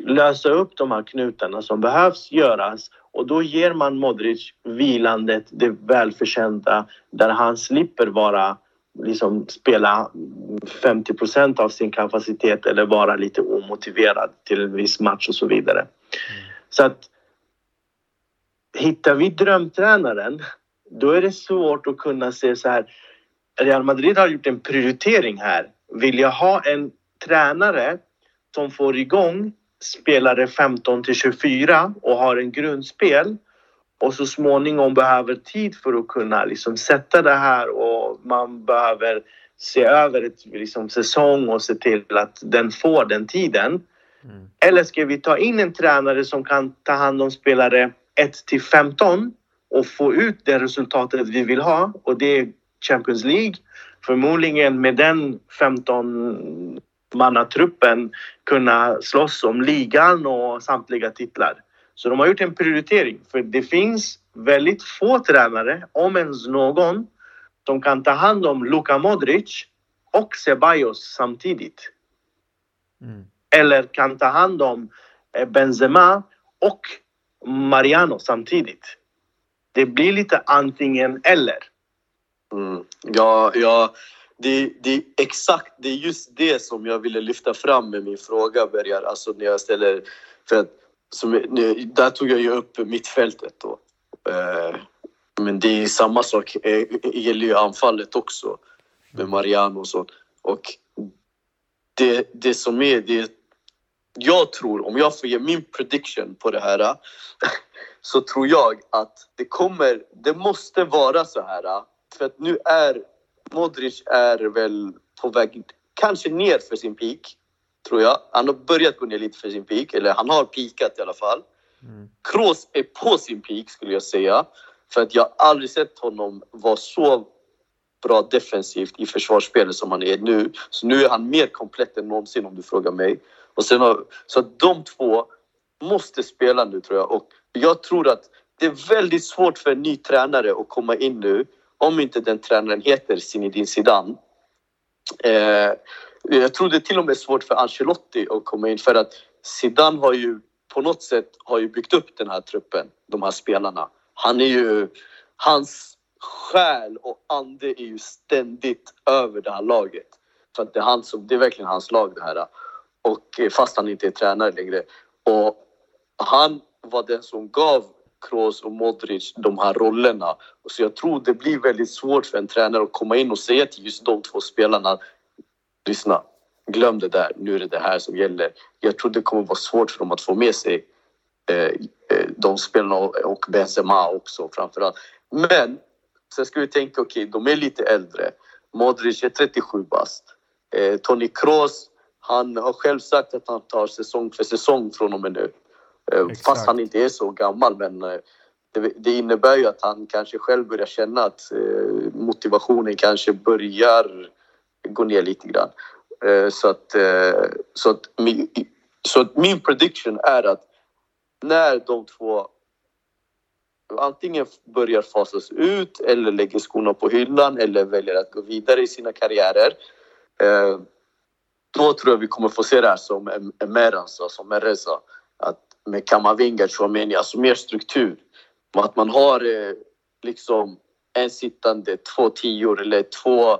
lösa upp de här knutarna som behövs göras och då ger man Modric vilandet, det välförtjänta där han slipper vara liksom spela 50 procent av sin kapacitet eller vara lite omotiverad till en viss match och så vidare. Mm. Så att hittar vi drömtränaren, då är det svårt att kunna se så här. Real Madrid har gjort en prioritering här. Vill jag ha en tränare som får igång spelare 15 till 24 och har en grundspel och så småningom behöver tid för att kunna liksom sätta det här och man behöver se över ett liksom, säsong och se till att den får den tiden. Mm. Eller ska vi ta in en tränare som kan ta hand om spelare 1 till 15 och få ut det resultatet vi vill ha och det är Champions League. Förmodligen med den 15 mannatruppen kunna slåss om ligan och samtliga titlar. Så de har gjort en prioritering för det finns väldigt få tränare, om ens någon, som kan ta hand om Luka Modric och Ceballos samtidigt. Mm. Eller kan ta hand om eh, Benzema och Mariano samtidigt. Det blir lite antingen eller. Mm. Ja, ja det, det, är exakt det är just det som jag ville lyfta fram med min fråga, Bergar. Alltså när jag ställer... För att, som, där tog jag ju upp mittfältet då. Eh, men det är samma sak, det eh, gäller ju anfallet också med Mariano och så. Och det, det som är, det jag tror, om jag får ge min prediction på det här så tror jag att det kommer, det måste vara så här. För att nu är Modric är väl på väg, kanske ner för sin peak, tror jag. Han har börjat gå ner lite för sin peak, eller han har peakat i alla fall. Mm. Kroos är på sin peak skulle jag säga. För att jag aldrig sett honom vara så bra defensivt i försvarsspelet som han är nu. Så nu är han mer komplett än någonsin om du frågar mig. Och sen har, så att de två måste spela nu tror jag. Och jag tror att det är väldigt svårt för en ny tränare att komma in nu om inte den tränaren heter Zinedine Zidane. Eh, jag tror det är till och med svårt för Ancelotti att komma in för att Zidane har ju på något sätt har ju byggt upp den här truppen, de här spelarna. Han är ju, hans själ och ande är ju ständigt över det här laget. För att det är, han som, det är verkligen hans lag det här. Och eh, fast han inte är tränare längre. Och han var den som gav Kroos och Modric de här rollerna. Så jag tror det blir väldigt svårt för en tränare att komma in och säga till just de två spelarna Lyssna, glöm det där, nu är det det här som gäller. Jag tror det kommer vara svårt för dem att få med sig eh, eh de spelarna och Benzema också framförallt. Men sen ska vi tänka, okej, okay, de är lite äldre. Modric är 37 bast. Eh, Toni Kroos, han har själv sagt att han tar säsong för säsong från och med nu. Eh, Exakt. Fast han inte är så gammal. Men eh, det, det, innebär ju att han kanske själv börjar känna att eh, motivationen kanske börjar gå ner lite grann. Så att, så att, så att min prediction är att när de två antingen börjar fasas ut eller lägger skorna på hyllan eller väljer att gå vidare i sina karriärer. Då tror jag vi kommer få se det här som Emeran som Mereza. Att med Kamavinga, Chouameni, alltså mer struktur. Att man har eh, liksom en sittande, två tior eller två,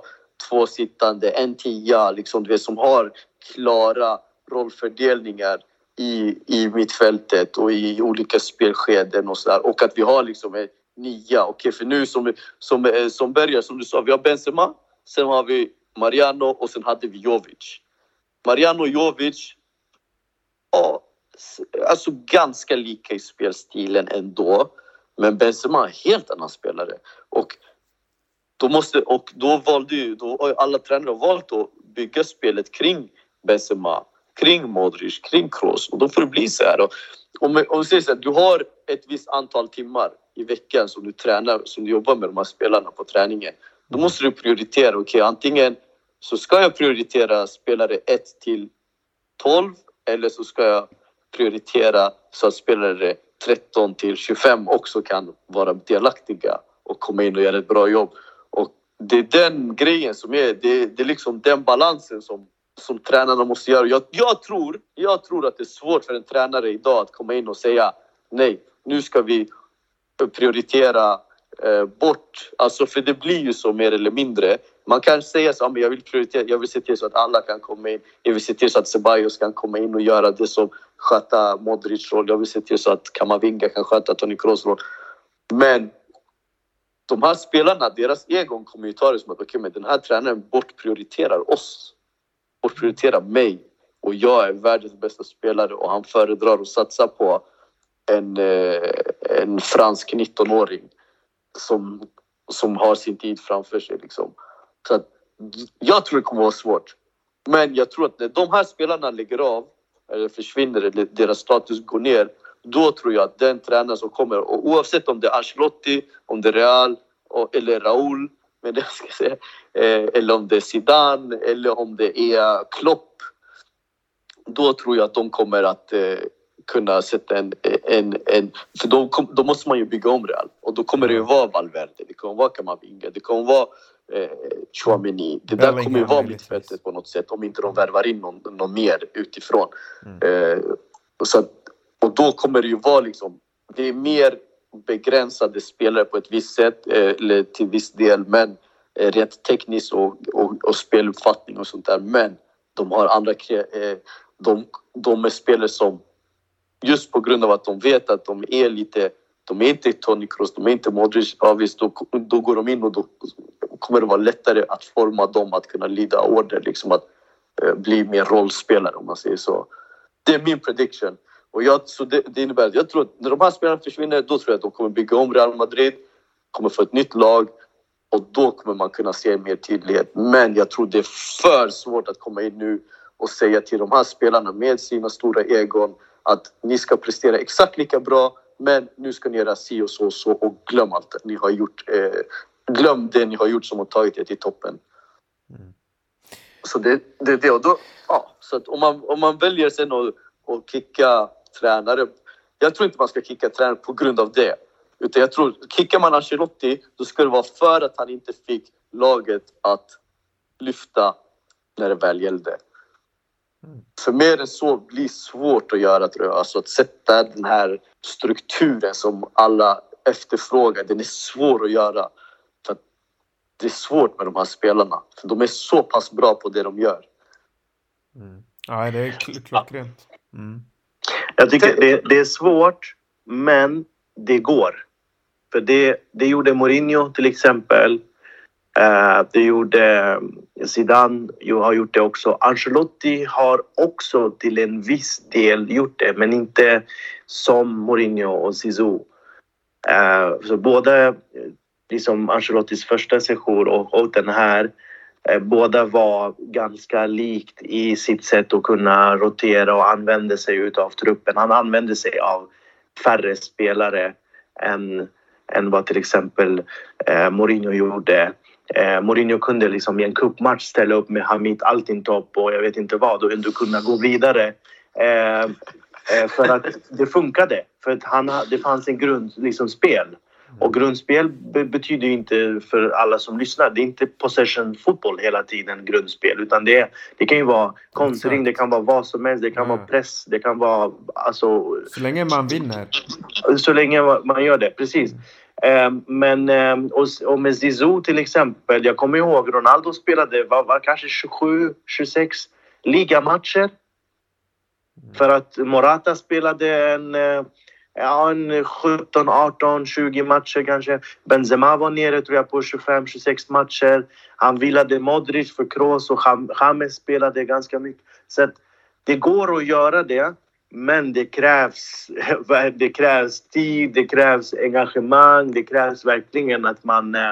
två sittande, en tia, liksom, du vet, som har klara rollfördelningar i, i mittfältet och i olika spelskeden och så där. Och att vi har liksom en nia. Okej, för nu som, som, eh, som börjar, som du sa, vi har Benzema, sen har vi Mariano och sen hade vi Jovic. Mariano och Jovic, ja, alltså ganska lika i spelstilen ändå. Men Benzema är en helt annan spelare. Och då, måste, och då valde ju, då alla tränare valt att bygga spelet kring Benzema, kring Modric, kring Kroos. Och då får det bli så här. Och om, om vi säger så här, du har ett visst antal timmar i veckan som du tränar, som du jobbar med de här spelarna på träningen. Då måste du prioritera. Okej, okay, antingen så ska jag prioritera spelare 1 till 12 eller så ska jag prioritera så att spelare 13 till 25 också kan vara delaktiga och komma in och göra ett bra jobb. Och det är den grejen som är, det, det är liksom den balansen som, som tränarna måste göra. Jag, jag, tror, jag tror att det är svårt för en tränare idag att komma in och säga nej, nu ska vi prioritera eh, bort, alltså för det blir ju så mer eller mindre. Man kan säga så, men jag vill prioritera, jag vill se till så att alla kan komma in. Jag vill se till så att Ceballos kan komma in och göra det som sköta Modric roll. Jag vill se till så att Kamavinga kan sköta Toni Kroos roll. Men de här spelarna, deras egon kommer ju ta det som att okay, men den här tränaren bortprioriterar oss. Bortprioriterar mig. Och jag är världens bästa spelare och han föredrar att satsa på en, eh, en fransk 19-åring som, som har sin tid framför sig. Liksom. Så att, jag tror det kommer vara svårt. Men jag tror att när de här spelarna lägger av eller försvinner eller deras status går ner då tror jag att den tränaren som kommer, och oavsett om det är Ancelotti, om det är Real eller Raúl men det ska säga, eh, eller om det är Zidane eller om det är Klopp då tror jag att de kommer att eh, kunna sätta en... en, en för då, kom, då måste man ju bygga om Real. Och då kommer det ju vara Valverde, det kommer vara Kamavinga, det kommer vara eh, Chouameni. Det där kommer ju vara mittfältet på något sätt om inte de värvar in någon, någon mer utifrån. Mm. Eh, så och då kommer det ju vara liksom... Det är mer begränsade spelare på ett visst sätt, eh, eller till viss del, men eh, rent tekniskt och, och, och speluppfattning och sånt där. Men de har andra... Eh, de, de är spelare som just på grund av att de vet att de är lite de är inte Toni Kroos, de är inte Modric. Ja, visst, då, då går de in och då kommer det vara lättare att forma dem att kunna lyda order, liksom att eh, bli mer rollspelare om man säger så. Det är min prediction. Och jag, så det, det, innebär att jag tror att när de här spelarna försvinner, då tror jag att de kommer bygga om Real Madrid, kommer få ett nytt lag och då kommer man kunna se mer tydlighet. Men jag tror det är för svårt att komma in nu och säga till de här spelarna med sina stora egon att ni ska prestera exakt lika bra men nu ska ni göra si och så och så och glöm allt ni har gjort. Eh, glöm det ni har gjort som har tagit er till toppen. Mm. Så det är det, det. Och då, ja, så att om, man, om man väljer sen att, att kicka tränare. Jag tror inte man ska kicka tränare på grund av det. Utan jag tror, kickar man Ancelotti då ska det vara för att han inte fick laget att lyfta när det väl gällde. För mer än så blir svårt att göra tror jag. Alltså att sätta den här strukturen som alla efterfrågar. Den är svår att göra. För att det är svårt med de här spelarna. För de är så pass bra på det de gör. Mm. Ja, det är klockrent. Mm. Jag tycker det, det, är svårt, men det går. För det, det gjorde Mourinho till exempel. Eh, det gjorde eh, Zidane har gjort det också. Ancelotti har också till en viss del gjort det, men inte som Mourinho och Zizou. Eh, så både liksom Ancelottis första session och, och den här båda var ganska likt i sitt sätt att kunna rotera och använda sig av truppen. Han använde sig av färre spelare än, än vad till exempel eh, Mourinho gjorde. Eh, Mourinho kunde liksom i en cupmatch ställa upp med Hamid Altintop och jag vet inte vad och ändå kunna gå vidare. Eh, eh, för att det funkade. För att han, det fanns en grund, liksom spel. Och grundspel betyder inte för alla som lyssnar, det är inte possession fotboll hela tiden, grundspel. Utan det, det kan ju vara kontring, det kan vara vad som helst, det kan mm. vara press, det kan vara alltså... Så länge man vinner. Så länge man gör det, precis. Mm. Ehm, men ehm, och med Zizou till exempel, jag kommer ihåg Ronaldo spelade var, var kanske 27, 26 ligamatcher. Mm. För att Morata spelade en, eh, ja, en 17, 18, 20 matcher kanske. Benzema var nere tror jag på 25, 26 matcher. Han vilade Modric för Kroos och James spelade ganska mycket. Så det går att göra det. Men det krävs, det krävs tid, det krävs engagemang, det krävs verkligen att man eh,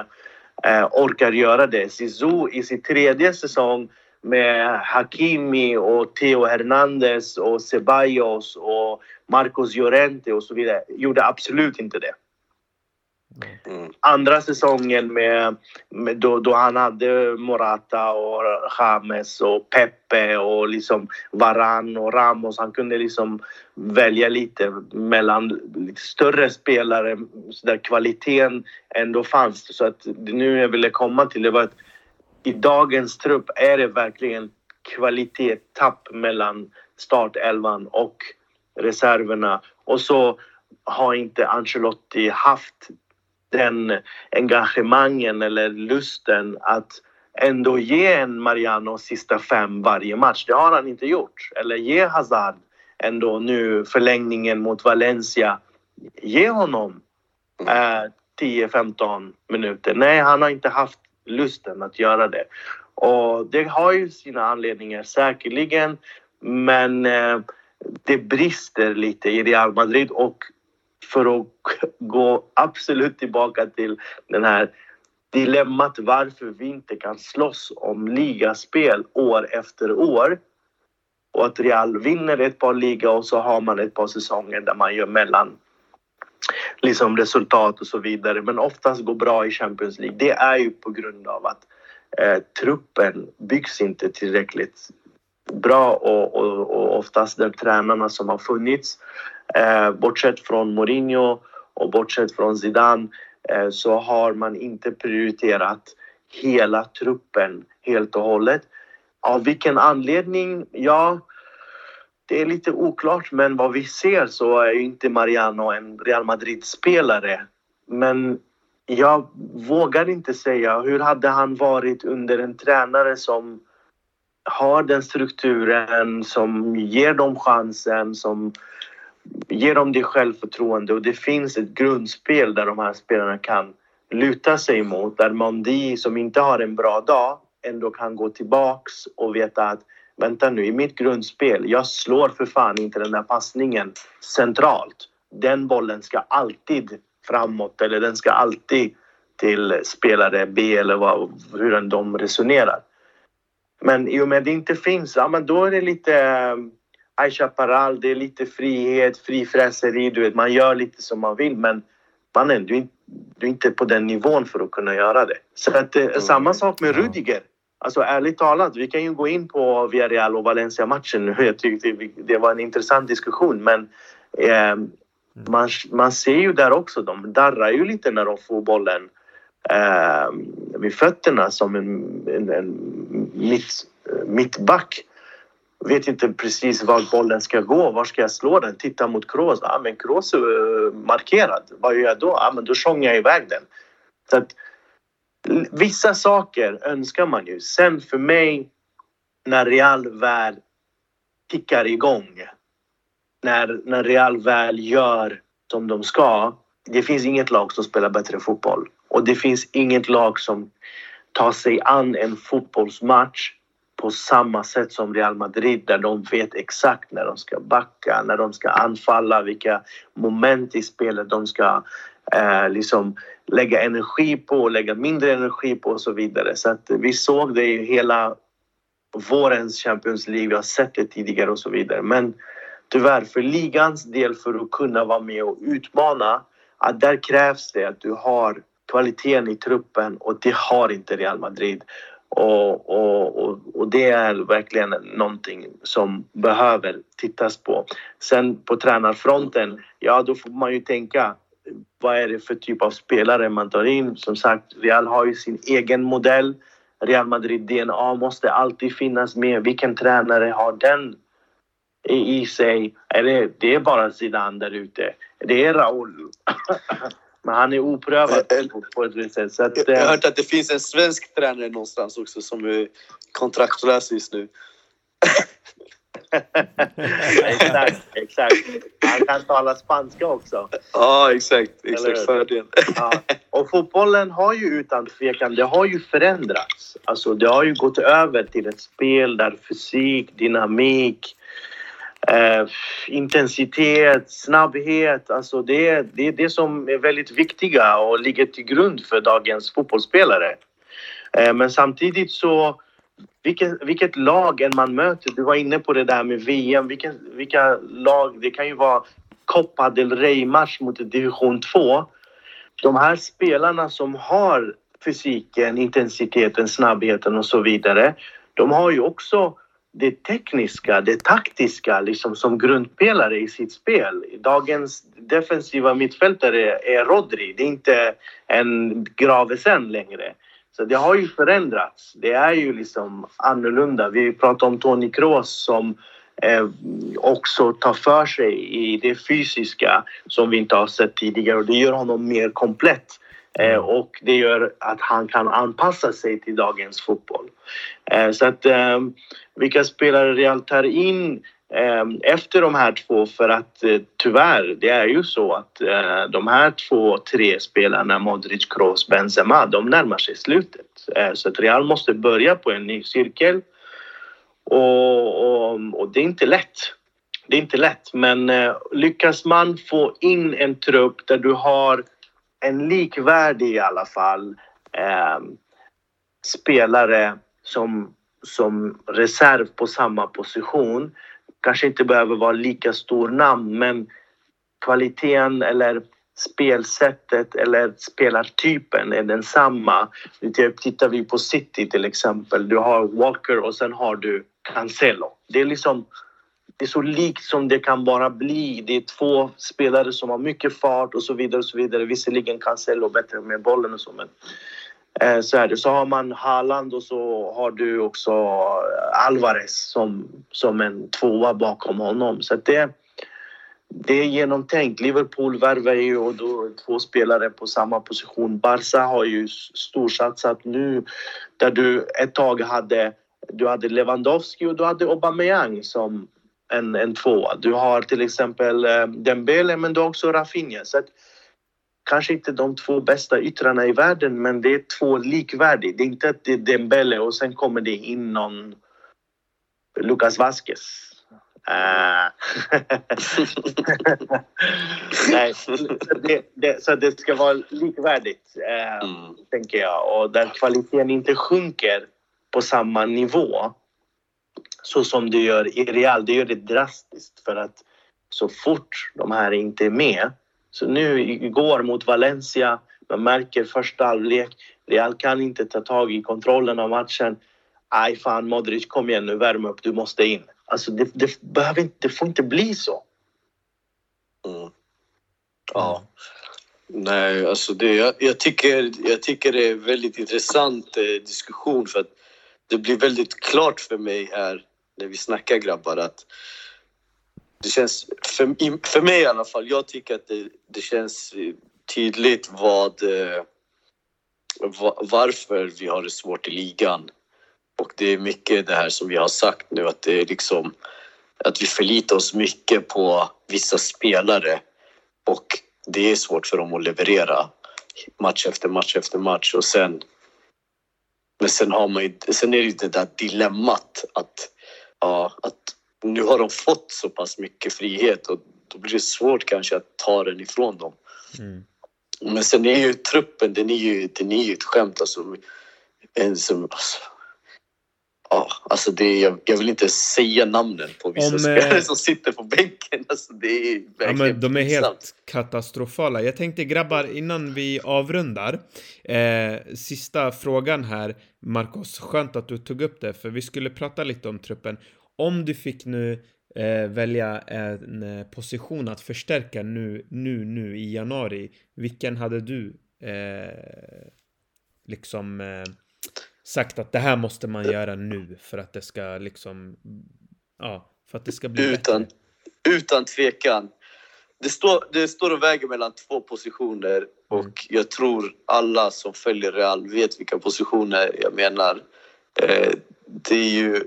eh orkar göra det. Sisu i sin tredje säsong med Hakimi och Theo Hernandez och Ceballos och Marcos Llorente och så vidare gjorde absolut inte det. Mm. Andra säsongen med, med då, då, han hade Morata och James och Pepe och liksom Varan och Ramos. Han kunde liksom välja lite mellan lite större spelare där kvaliteten ändå fanns. Så att det nu jag ville komma till det var att i dagens trupp är det verkligen kvalitetstapp mellan startelvan och reserverna. Och så har inte Ancelotti haft den engagemangen eller lusten att ändå ge en Mariano sista fem varje match. Det har han inte gjort. Eller ge Hazard ändå nu förlängningen mot Valencia. Ge honom eh, 10-15 minuter. Nej, han har inte haft lusten att göra det. Och det har ju sina anledningar säkerligen. Men eh, det brister lite i Real Madrid och för att gå absolut tillbaka till den här dilemmat varför vi inte kan slåss om ligaspel år efter år. Och att Real vinner ett par liga och så har man ett par säsonger där man gör mellan liksom resultat och så vidare. Men oftast går bra i Champions League. Det är ju på grund av att eh, truppen byggs inte tillräckligt bra och, och, och oftast de tränarna som har funnits Eh, bortsett från Mourinho och bortsett från Zidane eh, så har man inte prioriterat hela truppen helt och hållet. Av vilken anledning? Ja, det är lite oklart, men vad vi ser så är inte Mariano en Real Madrid-spelare. Men jag vågar inte säga. Hur hade han varit under en tränare som har den strukturen, som ger dem chansen, som Ge dem det självförtroende och det finns ett grundspel där de här spelarna kan luta sig mot. Där Mondi som inte har en bra dag ändå kan gå tillbaks och veta att vänta nu, i mitt grundspel, jag slår för fan inte den där passningen centralt. Den bollen ska alltid framåt eller den ska alltid till spelare B eller vad, hur de resonerar. Men i och med att det inte finns, ja men då är det lite Aisha Paral, det är lite frihet, frifräseri, du vet, man gör lite som man vill men mannen, du, är, du är inte på den nivån för att kunna göra det. Så att, mm. samma sak med Rudiger. Alltså ärligt talat, vi kan ju gå in på Villarreal och Valencia-matchen nu. Jag tyckte det var en intressant diskussion men eh, man, man ser ju där också, de darrar ju lite när de får bollen eh, vid fötterna som en, en, en mitt, mittback vet inte precis var bollen ska gå. Var ska jag slå den? Titta mot Kroos. Ja, men Kroos är markerad. Vad gör jag då? Ja, men då sjunger jag iväg den. Så att, vissa saker önskar man ju. Sen för mig, när Real väl tickar igång. När, när Real väl gör som de ska. Det finns inget lag som spelar bättre fotboll. Och det finns inget lag som tar sig an en fotbollsmatch på samma sätt som Real Madrid där de vet exakt när de ska backa, när de ska anfalla, vilka moment i spelet de ska eh, liksom lägga energi på, lägga mindre energi på och så vidare. Så att vi såg det i hela vårens Champions League, vi har sett det tidigare och så vidare. Men tyvärr, för ligans del för att kunna vara med och utmana, att där krävs det att du har kvaliteten i truppen och det har inte Real Madrid. Och, och, och, och, det är verkligen någonting som behöver tittas på. Sen på tränarfronten, ja då får man ju tänka vad är det för typ av spelare man tar in? Som sagt, Real har ju sin egen modell. Real Madrid DNA måste alltid finnas med. Vilken tränare har den i sig? Är det, det är bara Zidane där ute. Det är Raúl. Men han är oprövad på, på ett sätt. Så att, jag har eh, hört att det finns en svensk tränare någonstans också som är kontraktlös just nu. exakt, exakt. Han kan tala spanska också. Ja, exakt. Exakt fördel. Ja. Och fotbollen har ju utan tvekan, det har ju förändrats. Alltså det har ju gått över till ett spel där fysik, dynamik, eh, intensitet, snabbhet, alltså det, det är det som är väldigt viktiga och ligger till grund för dagens fotbollsspelare. Eh, men samtidigt så vilket, vilket lag än man möter, du var inne på det där med VM, vilka, vilka lag, det kan ju vara Copa del Rey-match mot division 2. De här spelarna som har fysiken, intensiteten, snabbheten och så vidare, de har ju också det tekniska, det taktiska liksom som grundpelare i sitt spel. Dagens defensiva mittfältare är Rodri, det är inte en Gravesen längre. Så det har ju förändrats. Det är ju liksom annorlunda. Vi pratar om Toni Kroos som eh, också tar för sig i det fysiska som vi inte har sett tidigare och det gör honom mer komplett. Eh, och det gör att han kan anpassa sig till dagens fotboll. Eh, så att eh, vilka spelare Real tar in efter de här två för att tyvärr, det är ju så att de här två, tre spelarna, Modric, Kroos, Benzema, de närmar sig slutet. Så att Real måste börja på en ny cirkel. Och, och, och det är inte lätt. Det är inte lätt, men lyckas man få in en trupp där du har en likvärdig i alla fall eh, spelare som, som reserv på samma position kanske inte behöver vara lika stor namn men kvaliteten eller spelsättet eller spelartypen är densamma. Tittar vi på City till exempel, du har Walker och sen har du Cancelo. Det är liksom det är så likt som det kan bara bli. Det är två spelare som har mycket fart och så vidare. och så vidare. Visserligen Cancelo bättre med bollen och så men Eh, så är det. Så har man Haaland och så har du också eh, Alvarez som, som en tvåa bakom honom. Så det, det är genomtänkt. Liverpool värvar ju och då två spelare på samma position. Barca har ju storsatsat nu där du ett tag hade, du hade Lewandowski och du hade Aubameyang som en, en tvåa. Du har till exempel eh, Dembele men du har också Rafinha. Så kanske inte de två bästa yttrarna i världen men det är två likvärdiga. Det är inte att det är Dembele och sen kommer det in någon Lucas Vasquez. Uh. Nej, så det, det, så det ska vara likvärdigt, uh, mm. tänker jag. Och där kvaliteten inte sjunker på samma nivå så som du gör i Real. du gör det drastiskt för att så fort de här inte är med så nu igår mot Valencia, man märker första halvlek, Real kan inte ta tag i kontrollen av matchen. Aj fan Modric, kom igen nu, värm upp, du måste in. Alltså det, det, behöver inte, det får inte bli så. Mm. Ja. Nej, alltså det, jag, jag, tycker, jag tycker det är en väldigt intressant eh, diskussion för att det blir väldigt klart för mig här när vi snackar grabbar att det känns, för, för mig i alla fall, jag tycker att det, det känns tydligt vad, eh, varför vi har det svårt i ligan. Och det är mycket det här som vi har sagt nu att det är liksom att vi förlitar oss mycket på vissa spelare och det är svårt för dem att leverera match efter match efter match och sen men sen har man ju, sen är det ju det där dilemmat att, ja, att nu har de fått så pass mycket frihet och då blir det svårt kanske att ta den ifrån dem. Mm. Men sen är ju truppen, den är ju, den är ju ett skämt alltså. En som, alltså, ja, alltså det, jag, jag vill inte säga namnen på vissa Om, spelare eh, som sitter på bänken. Alltså det är ja, men de är helt sant. katastrofala. Jag tänkte grabbar, innan vi avrundar. Eh, sista frågan här, Marcos. Skönt att du tog upp det, för vi skulle prata lite om truppen om du fick nu eh, välja en eh, position att förstärka nu, nu, nu i januari, vilken hade du eh, liksom eh, sagt att det här måste man göra nu för att det ska liksom, ja, för att det ska bli utan, bättre? Utan tvekan. Det står, det står och väger mellan två positioner och mm. jag tror alla som följer Real vet vilka positioner jag menar. Eh, det är ju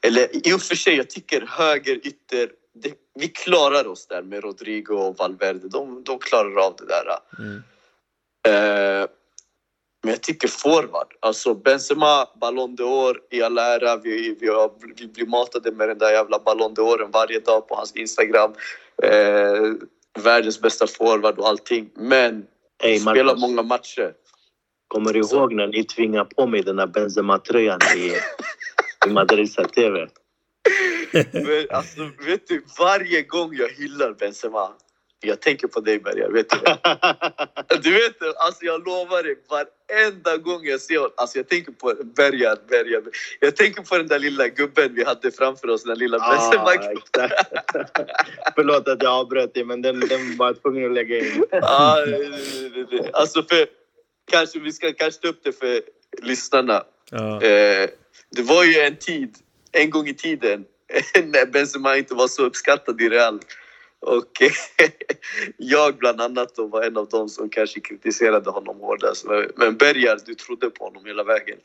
Eller i och för sig, jag tycker höger ytter... Det, vi klarar oss där med Rodrigo och Valverde. De, de klarar av det där. Mm. Eh, men jag tycker forward. Alltså Benzema, Ballon d'Or i all ära. Vi, vi, har, vi blir matade med den där jävla Ballon d'Oren varje dag på hans Instagram. Eh, världens bästa forward och allting. Men Hey, spelar många matcher. kommer du Så- ihåg när ni tvingade på mig den där Benzema-tröjan i, i Madrisa TV? Men alltså, vet du, varje gång jag hyllar Benzema, jag tänker på dig Bergar, vet du? Du vet alltså jag lovar dig, varenda gång jag ser honom, alltså jag tänker på Bergar, Bergar. Jag tänker på den där lilla gubben vi hade framför oss, den lilla ah. Förlåt att jag avbröt dig, men den, den var jag tvungen att lägga in. Det- alltså för, kanske vi ska kanske ta upp det för lyssnarna. Ja. Eh, det var ju en tid, en gång i tiden, när Benzema inte var så uppskattad i Real. Och jag bland annat då var en av dem som kanske kritiserade honom hårdast. Men Bergar, du trodde på honom hela vägen.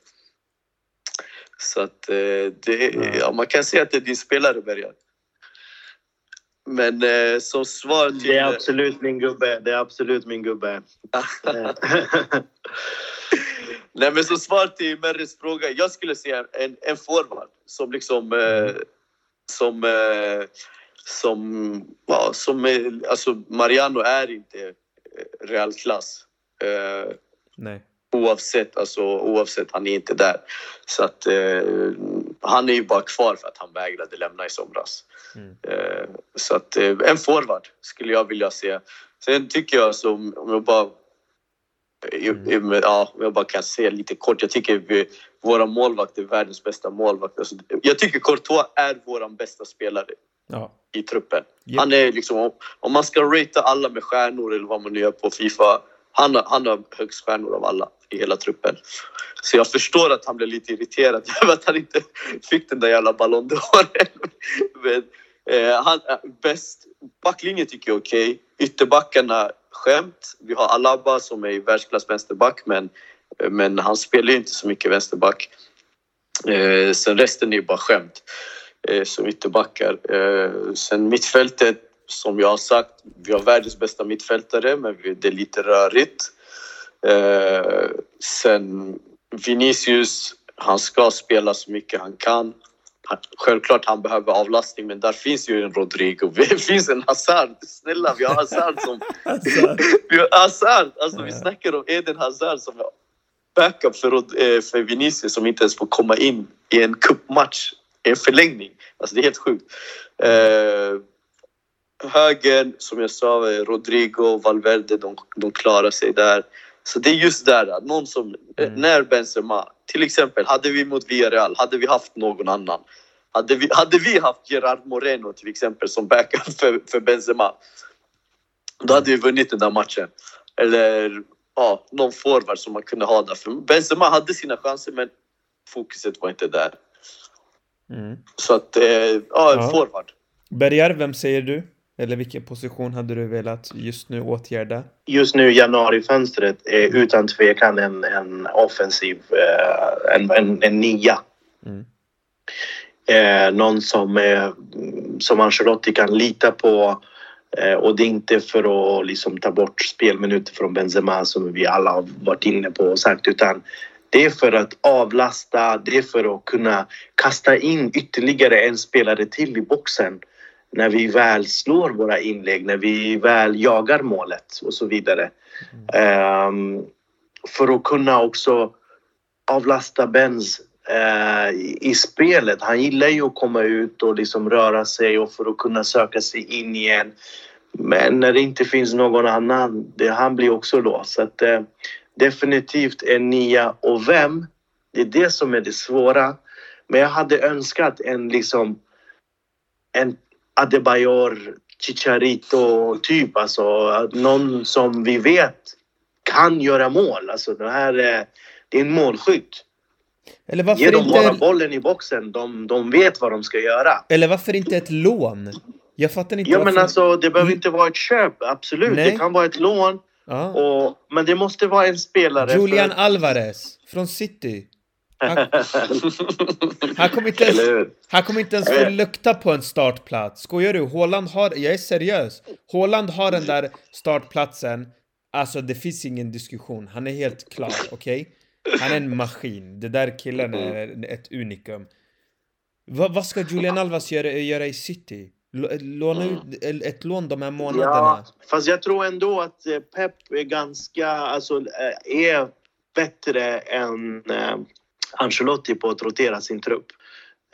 Så att eh, det, Ja. man kan säga att det är din spelare Bergar. Men eh, som svar till... Det är absolut min gubbe. Det är absolut min gubbe. Nej men som svar till Merres fråga, jag skulle säga en, en forward som liksom eh, som eh, som, ja, som är, alltså Mariano är inte eh, realklass. Eh, Nej. oavsett, alltså, oavsett, han är inte där. Så att eh, han är ju bara kvar för att han vägrade lämna i somras. Mm. Eh, så att eh, en forward skulle jag vilja se. Sen tycker jag som, om jag bara Mm. Ja, jag bara kan säga lite kort. Jag tycker vi, våra målvakter är världens bästa målvakter. Alltså, jag tycker Courtois är vår bästa spelare Ja. i truppen. Japp. Han är liksom, om- man ska ratea alla med stjärnor eller vad man nu gör på Fifa. Han han har högst stjärnor av alla i hela truppen. Så jag förstår att han blev lite irriterad över att han inte fick den där jävla Ballon d'Or. Men eh, han är bäst. Backlinjen tycker jag är okej. Ytterbackarna, skämt. Vi har Alaba som är i världsklass vänsterback men, men han spelar ju inte så mycket vänsterback. Eh, sen resten är ju bara skämt eh, som ytterbackar. Eh, sen mittfältet, som jag har sagt, vi har världens bästa mittfältare men det är lite rörigt. Eh, sen Vinicius, han ska spela så mycket han kan. Självklart han behöver avlastning men där finns ju en Rodrigo, det finns en Hazard. Snälla, vi har Hazard som... Alltså, Vi har Hazard! Alltså vi snackar om Eden Hazard som backup för, eh, för Vinicius som inte ens får komma in i en cupmatch, en förlängning. Alltså det är helt sjukt. Eh, högern, som jag sa, Rodrigo, Valverde, de, de klarar sig där. Så det är just där, att någon som, eh, Mm. när Benzema, till exempel, hade vi mot Villarreal, hade vi haft någon annan? Hade vi, hade vi haft Gerard Moreno till exempel som backup för, för Benzema, då hade vi vunnit den där matchen. Eller ja, någon forward som man kunde ha där. För Benzema hade sina chanser men fokuset var inte där. Mm. Så att, eh, ja, Ja. forward. Bergar, vem säger du? Eller vilken position hade du velat just nu åtgärda? Just nu januarifönstret är utan tvekan en, en offensiv, eh, en, en, en nia. Mm. Eh, någon som, eh, som Ancelotti kan lita på. Eh, och det är inte för att liksom, ta bort spelminuter från Benzema som vi alla har varit inne på och sagt utan det är för att avlasta, det är för att kunna kasta in ytterligare en spelare till i boxen när vi väl slår våra inlägg, när vi väl jagar målet och så vidare. Ehm, för att kunna också avlasta Benz uh, i, i spelet. Han gillar ju att komma ut och liksom röra sig och för att kunna söka sig in igen. Men när det inte finns någon annan, det, han blir också låst. Så att, uh, definitivt en nia. Och vem? Det är det som är det svåra. Men jag hade önskat en liksom en Adebayor, Chicharito typ. Alltså någon som vi vet kan göra mål. Alltså det här är, det är en målskytt. Eller Ge varför, dem bara inte, bollen i boxen. De, de vet vad de ska göra. eller varför inte ett lån? Jag fattar inte Ja varför... men alltså det behöver inte vara ett köp. Absolut, Nej. det kan vara ett lån. Ja. Och, men det måste vara en spelare. Julian för, Alvarez från City. Han, han kommer inte ens, han kommer inte ens få lukta på en startplats. Skojar du? Håland har, jag är seriös. Håland har den där startplatsen. Alltså det finns ingen diskussion. Han är helt klar, okej? Okay? Han är en maskin. Det där killen är ett unikum. Va, vad ska Julian Alvas göra, göra i City? Låna ut ett lån de här månaderna? Ja, fast jag tror ändå att eh, Pep är ganska, alltså eh, är bättre än eh, Ancelotti på att rotera sin trupp.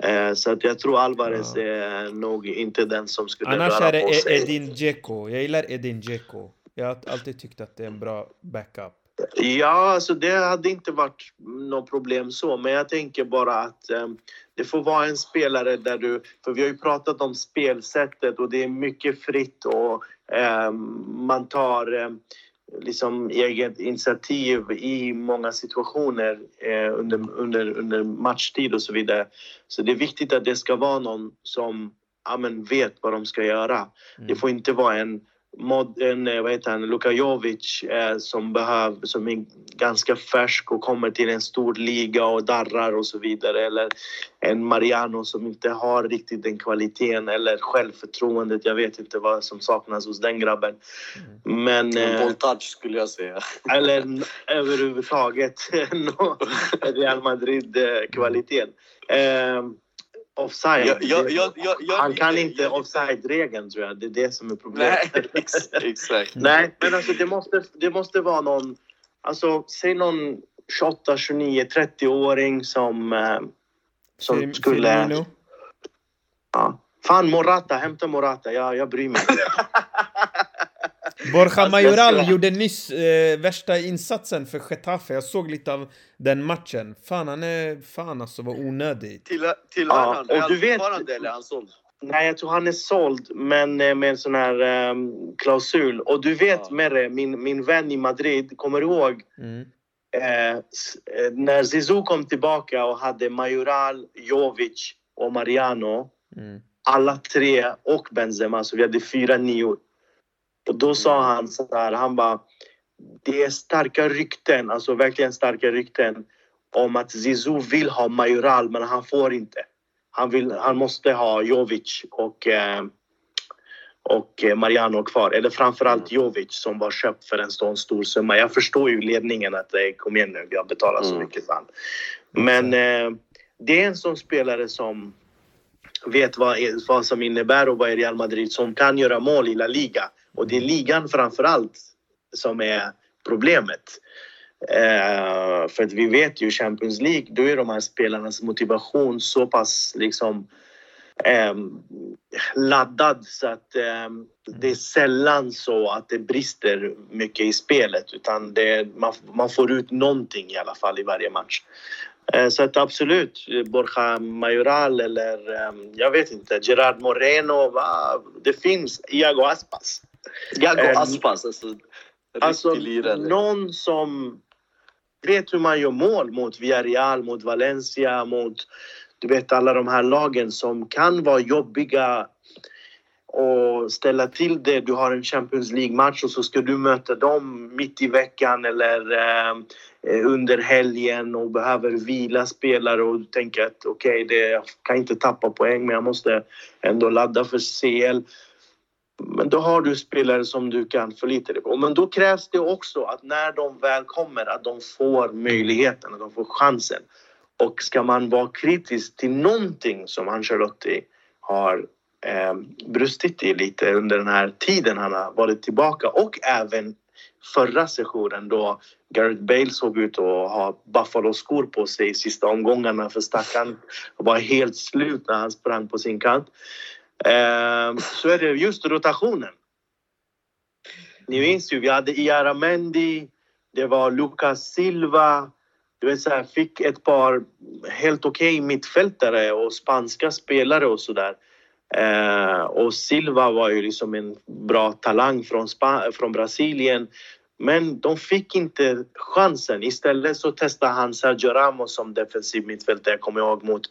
Eh, så att jag tror Alvarez ja. är nog inte den som skulle Annars röra är det på sig. Edin Dzeko. Jag gillar Edin Dzeko. Jag har alltid tyckt att det är en bra backup. Ja, alltså det hade inte varit något problem så, men jag tänker bara att eh, det får vara en spelare där du... För vi har ju pratat om spelsättet och det är mycket fritt och eh, man tar eh, liksom eget initiativ i många situationer eh, under, under, under matchtid och så vidare. Så det är viktigt att det ska vara någon som ja, men vet vad de ska göra. Mm. Det får inte vara en Mod, en, eh, vad heter han, Luka Jovic eh, som, behöv, som är ganska färsk och kommer till en stor liga och darrar och så vidare. Eller en Mariano som inte har riktigt den kvaliteten eller självförtroendet. Jag vet inte vad som saknas hos den grabben. Mm. Men... Eh, touch skulle jag säga. Eller överhuvudtaget Real Madrid-kvaliteten. Eh, offside. Jag, jag, jag, han kan inte offside-regeln tror jag. Det är det som är problemet. Nej, exakt. Nej, men alltså det måste, det måste vara någon... Alltså, säg någon 28, 29, 30-åring som, eh, som Fim, skulle... Firmino. Ja. Fan, Morata. Hämta Morata. Jag, jag bryr mig. Borja Majoral gjorde nyss eh, värsta insatsen för Getafe. Jag såg lite av den matchen. Fan, han är... Fan alltså, vad onödig. Till, till ja, han, och du vet, fortfarande eller han såld? Nej, jag tror han är såld, men eh, med en sån här um, klausul. Och du vet, ja. Merre, min, min vän i Madrid, kommer du ihåg? Mm. Eh, eh, när Zizou kom tillbaka och hade Majoral, Jovic och Mariano. Mm. Alla tre och Benzema, så vi hade fyra nior. Och då sa han så här, han bara det är starka rykten, alltså verkligen starka rykten om att Zizou vill ha Majoral men han får inte. Han, vill, han måste ha Jovic och, eh, och Mariano kvar. Eller framförallt mm. Jovic som var köpt för en sån stor summa. Jag förstår ju ledningen att det kom igen nu, jag betalar så mm. mycket för. Men eh, det är en sån spelare som vet vad, vad som innebär att vara i Real Madrid som kan göra mål i La Liga. Och det är ligan framför allt som är problemet. Eh, för att vi vet ju Champions League, då är de här spelarnas motivation så pass liksom eh, laddad så att eh, det är sällan så att det brister mycket i spelet utan det, man, man får ut någonting i alla fall i varje match. Eh, så att absolut, Borja Majoral eller eh, jag vet inte, Gerard Moreno, va? det finns Iago Aspas. Iago eh, Aspas, alltså. Alltså någon som vet hur man gör mål mot Villarreal, mot Valencia, mot du vet alla de här lagen som kan vara jobbiga och ställa till det. Du har en Champions League-match och så ska du möta dem mitt i veckan eller eh, under helgen och behöver vila spelare och du tänker att okej, okay, jag kan inte tappa poäng men jag måste ändå ladda för CL. Men då har du spelare som du kan förlita dig på. Men då krävs det också att när de väl kommer att de får möjligheten, att de får chansen. Och ska man vara kritisk till någonting som Ancelotti har eh, brustit i lite under den här tiden han har varit tillbaka och även förra sessionen då Gareth Bale såg ut att ha Buffalo-skor på sig i sista omgångarna för stackaren var helt slut när han sprang på sin kant. Eh, så är det just rotationen. Ni minns ju, vi hade Iara Mendy, det var Lucas Silva. Du vet, så här, fick ett par helt okej okay mittfältare och spanska spelare och sådär. Eh, och Silva var ju liksom en bra talang från, Sp från Brasilien. Men de fick inte chansen. Istället så testade han Sergio Ramos som defensiv mittfältare. Jag kommer ihåg mot,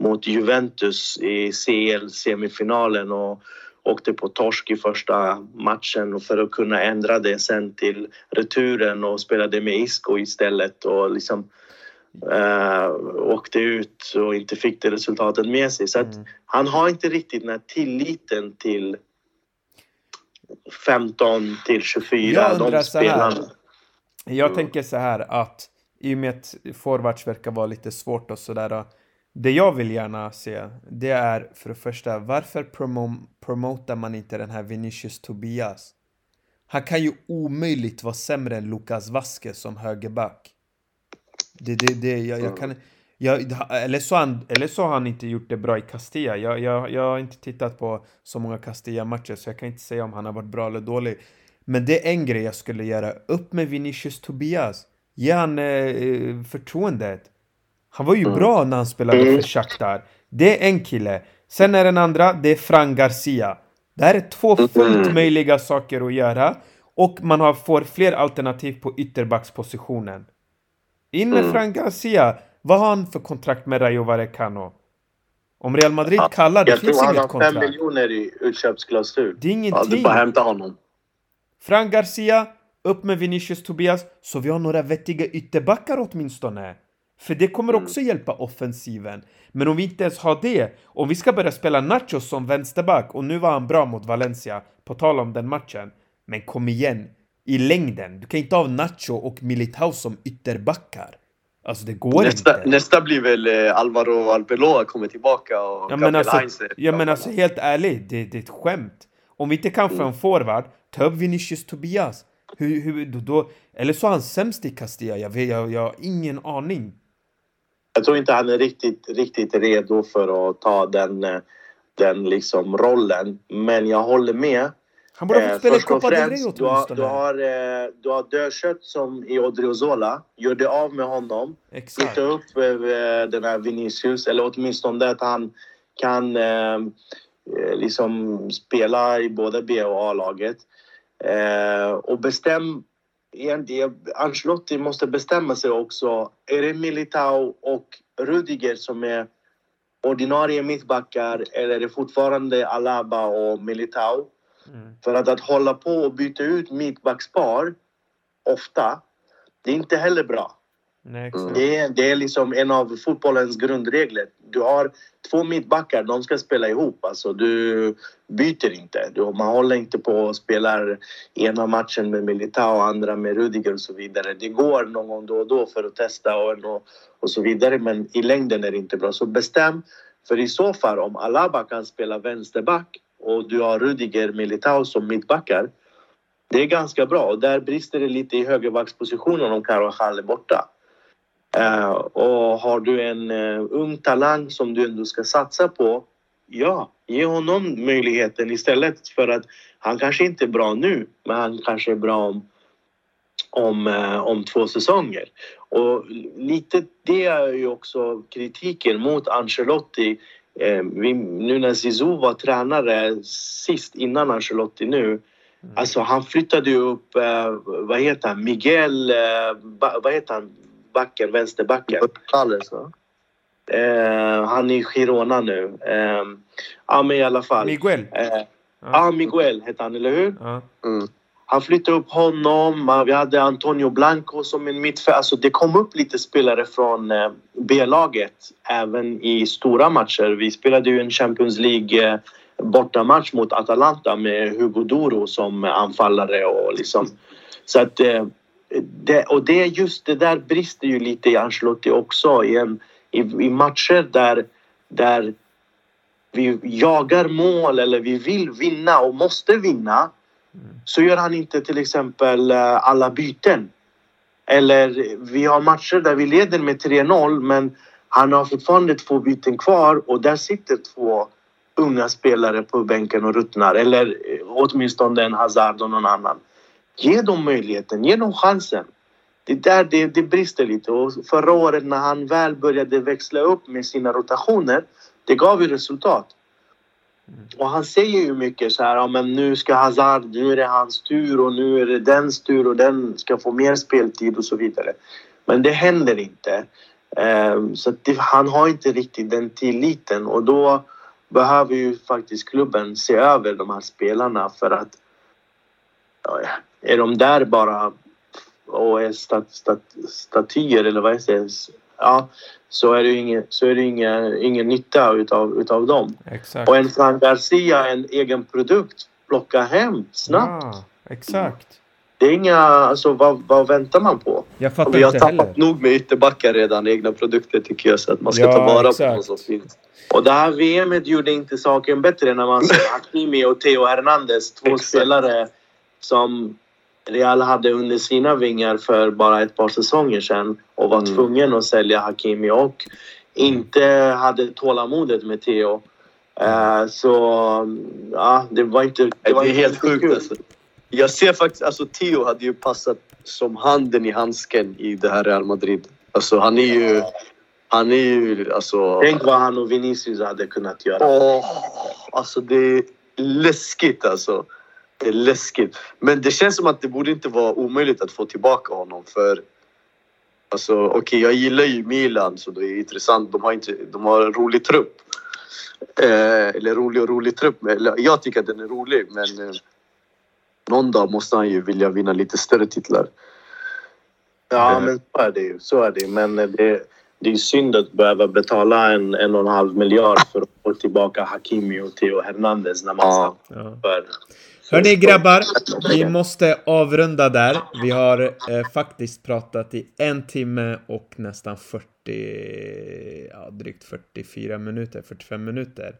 mot Juventus i CL-semifinalen och åkte på torsk i första matchen för att kunna ändra det sen till returen och spelade med Isco istället. Och liksom, eh, åkte ut och inte fick det resultatet med sig. Så Mm. han har inte riktigt den här tilliten till 15 till 24. Jag undrar de spelarna. Jag Mm. tänker så här att i och med att forwards verkar vara lite svårt och sådär. Det jag vill gärna se, det är för det första, varför promo promotar man inte den här Vinicius Tobias? Han kan ju omöjligt vara sämre än Lucas Vasquez som högerback. Det, det, det, jag, jag kan... Jag, eller, så han, eller så har han inte gjort det bra i Castilla. Jag, jag, jag har inte tittat på så många Castilla-matcher så jag kan inte säga om han har varit bra eller dålig. Men det är en grej jag skulle göra. Upp med Vinicius Tobias. Ge han eh, förtroendet. Han var ju Mm. bra när han spelade Mm. för Shakhtar. Det är en kille. Sen är den andra, det är Fran Garcia. Det här är två fullt Mm. möjliga saker att göra. Och man har, får fler alternativ på ytterbackspositionen. In med Mm. Fran Garcia. Vad har han för kontrakt med Rayo Vallecano? Om Real Madrid Ja, kallar, det Jag finns tror han inget har 5 kontrakt. miljoner i utköpsklausul. Det är Ja, ingenting. du bara hämta honom. Fran Garcia, upp med Vinicius Tobias, så vi har några vettiga ytterbackar åtminstone. För det kommer också hjälpa offensiven. Men om vi inte ens har det, om vi ska börja spela Nacho som vänsterback, och nu var han bra mot Valencia, på tal om den matchen. Men kom igen, i längden, du kan inte ha Nacho och Militao som ytterbackar. Alltså det går Nästa, inte. nästa blir väl eh, Alvaro Arbeloa kommer tillbaka och Ja men, alltså, ja men alltså helt ärligt, det, det är ett skämt. Om vi inte kan få en forward, ta upp Vinicius Tobias. Hur, hur, då, då, eller så är han sämst i Castilla, jag, vet, jag, jag har ingen aning. Jag tror inte han är riktigt, riktigt redo för att ta den, eh, den liksom rollen. Men jag håller med. Han borde ha fått spela i Copa del Rey främst, du har, åtminstone. du har, eh, du har dödkött som i Odriozola. Gör dig av med honom. Exakt. Flytta upp eh, den här Vinicius. Eller åtminstone att han kan eh, eh, liksom spela i både B och A-laget. Eh, och bestäm... Ancelotti måste bestämma sig också. Är det Militao och Rudiger som är ordinarie mittbackar eller är det fortfarande Alaba och Militao? Mm. För att, att hålla på och byta ut mittbackspar ofta, det är inte heller bra. Nej, exakt. Det är, det är liksom en av fotbollens grundregler. Du har två mittbackar, de ska spela ihop. Alltså, du byter inte. Du, man håller inte på och spelar ena matchen med Militao och andra med Rudiger och så vidare. Det går någon gång då och då för att testa och, och, och så vidare men i längden är det inte bra. Så bestäm. För i så fall om Alaba kan spela vänsterback och du har Rudiger Militao som mittbackar. Det är ganska bra och där brister det lite i högerbackspositionen om Carvajal är borta. Uh, och har du en uh, ung talang som du ändå ska satsa på, ja, ge honom möjligheten istället för att han kanske inte är bra nu, men han kanske är bra om, om, uh, om två säsonger. Och lite det är ju också kritiken mot Ancelotti. Eh, vi, nu när Zizou var tränare sist innan Ancelotti nu, alltså han flyttade ju upp, eh, vad heter han, Miguel, eh, ba, vad heter han, backen, vänsterbacken. Gonzales, va? Eh, han är i Girona nu. Eh, ja, men i alla fall. Miguel. Eh, Ja. ja, Miguel heter han, eller hur? Ja. Mm. Han flyttade upp honom. Vi hade Antonio Blanco som en mittfältare. Alltså det kom upp lite spelare från eh, B-laget även i stora matcher. Vi spelade ju en Champions League eh, bortamatch mot Atalanta med Hugo Doro som anfallare och liksom. Så att eh, det, och det är just det där brister ju lite i Ancelotti också i, en, i, i matcher där, där vi jagar mål eller vi vill vinna och måste vinna så gör han inte till exempel eh, alla byten. Eller vi har matcher där vi leder med 3-0 men han har fortfarande två byten kvar och där sitter två unga spelare på bänken och ruttnar. Eller eh, åtminstone en Hazard och någon annan. Ge dem möjligheten, ge dem chansen. Det är där det, det brister lite. Och förra året när han väl började växla upp med sina rotationer, det gav ju resultat. Och han säger ju mycket så här, ja, men nu ska Hazard, nu är det hans tur och nu är det dens tur och den ska få mer speltid och så vidare. Men det händer inte. Eh, så att det, han har inte riktigt den tilliten och då behöver ju faktiskt klubben se över de här spelarna för att ja, är de där bara och är stat, stat, statyer eller vad jag det? Ja, så är det ju ingen, så är det ingen, ingen nytta utav, utav dem. Exakt. Och en Fran Garcia, en egen produkt, plocka hem snabbt. Ja, exakt. Det är inga, alltså vad, vad väntar man på? Jag fattar Och vi har inte heller. tappat nog med ytterbackar redan, egna produkter tycker jag. Så att man ska Ja, ta vara exakt. på vad som finns. Och det här VMet gjorde inte saken bättre när man såg Hakimi och Theo Hernandez. Två Exakt. spelare som Real hade under sina vingar för bara ett par säsonger sedan och var Mm. tvungen att sälja Hakimi och inte hade tålamodet med Theo. Eh, så ja, det var inte... Det, var är inte helt sjukt alltså. Jag ser faktiskt, alltså Theo hade ju passat som handen i handsken i det här Real Madrid. Alltså han är ju, han är ju alltså... Tänk vad han och Vinicius hade kunnat göra. Åh, alltså det är läskigt alltså. Det är läskigt. Men det känns som att det borde inte vara omöjligt att få tillbaka honom för Alltså okej, jag gillar ju Milan så det är intressant. De har, inte, de har en rolig trupp. Eh, eller rolig och rolig trupp. Eller, jag tycker att den är rolig men eh, någon dag måste han ju vilja vinna lite större titlar. Ja, Eh. men så är det ju. Så är det. Men eh, det, det är synd att behöva betala en, en och en halv miljard för att få tillbaka Hakimi och Theo Hernandez när man Ja. för... Hörni grabbar, vi måste avrunda där. Vi har eh, faktiskt pratat i en timme och nästan 40, ja drygt 44 minuter, 45 minuter.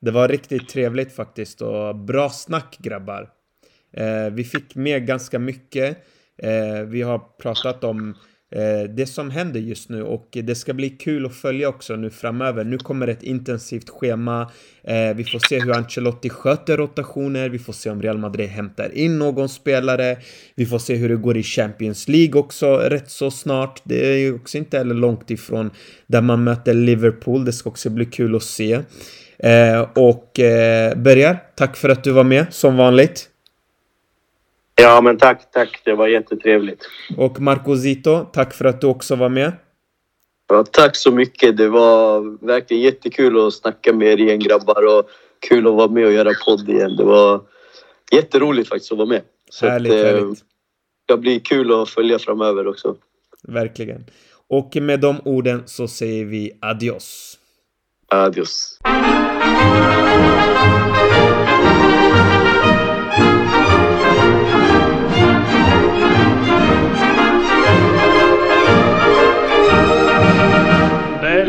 Det var riktigt trevligt faktiskt och bra snack grabbar. Eh, vi fick med ganska mycket. Eh, vi har pratat om Eh, det som händer just nu och det ska bli kul att följa också nu framöver. Nu kommer ett intensivt schema. Eh, vi får se hur Ancelotti sköter rotationer. Vi får se om Real Madrid hämtar in någon spelare. Vi får se hur det går i Champions League också rätt så snart. Det är ju också inte heller långt ifrån där man möter Liverpool. Det ska också bli kul att se. Eh, och Börjar, tack för att du var med som vanligt. Ja, men tack, tack. Det var jättetrevligt. Och Marco Zito, tack för att du också var med. Ja, tack så mycket. Det var verkligen jättekul att snacka med er igen grabbar och kul att vara med och göra podd igen. Det var jätteroligt faktiskt att vara med. Så Härligt, att, eh, härligt. Det ska bli kul att följa framöver också. Verkligen. Och med de orden så säger vi adios. Adios.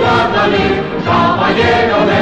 Guadalí, caballero de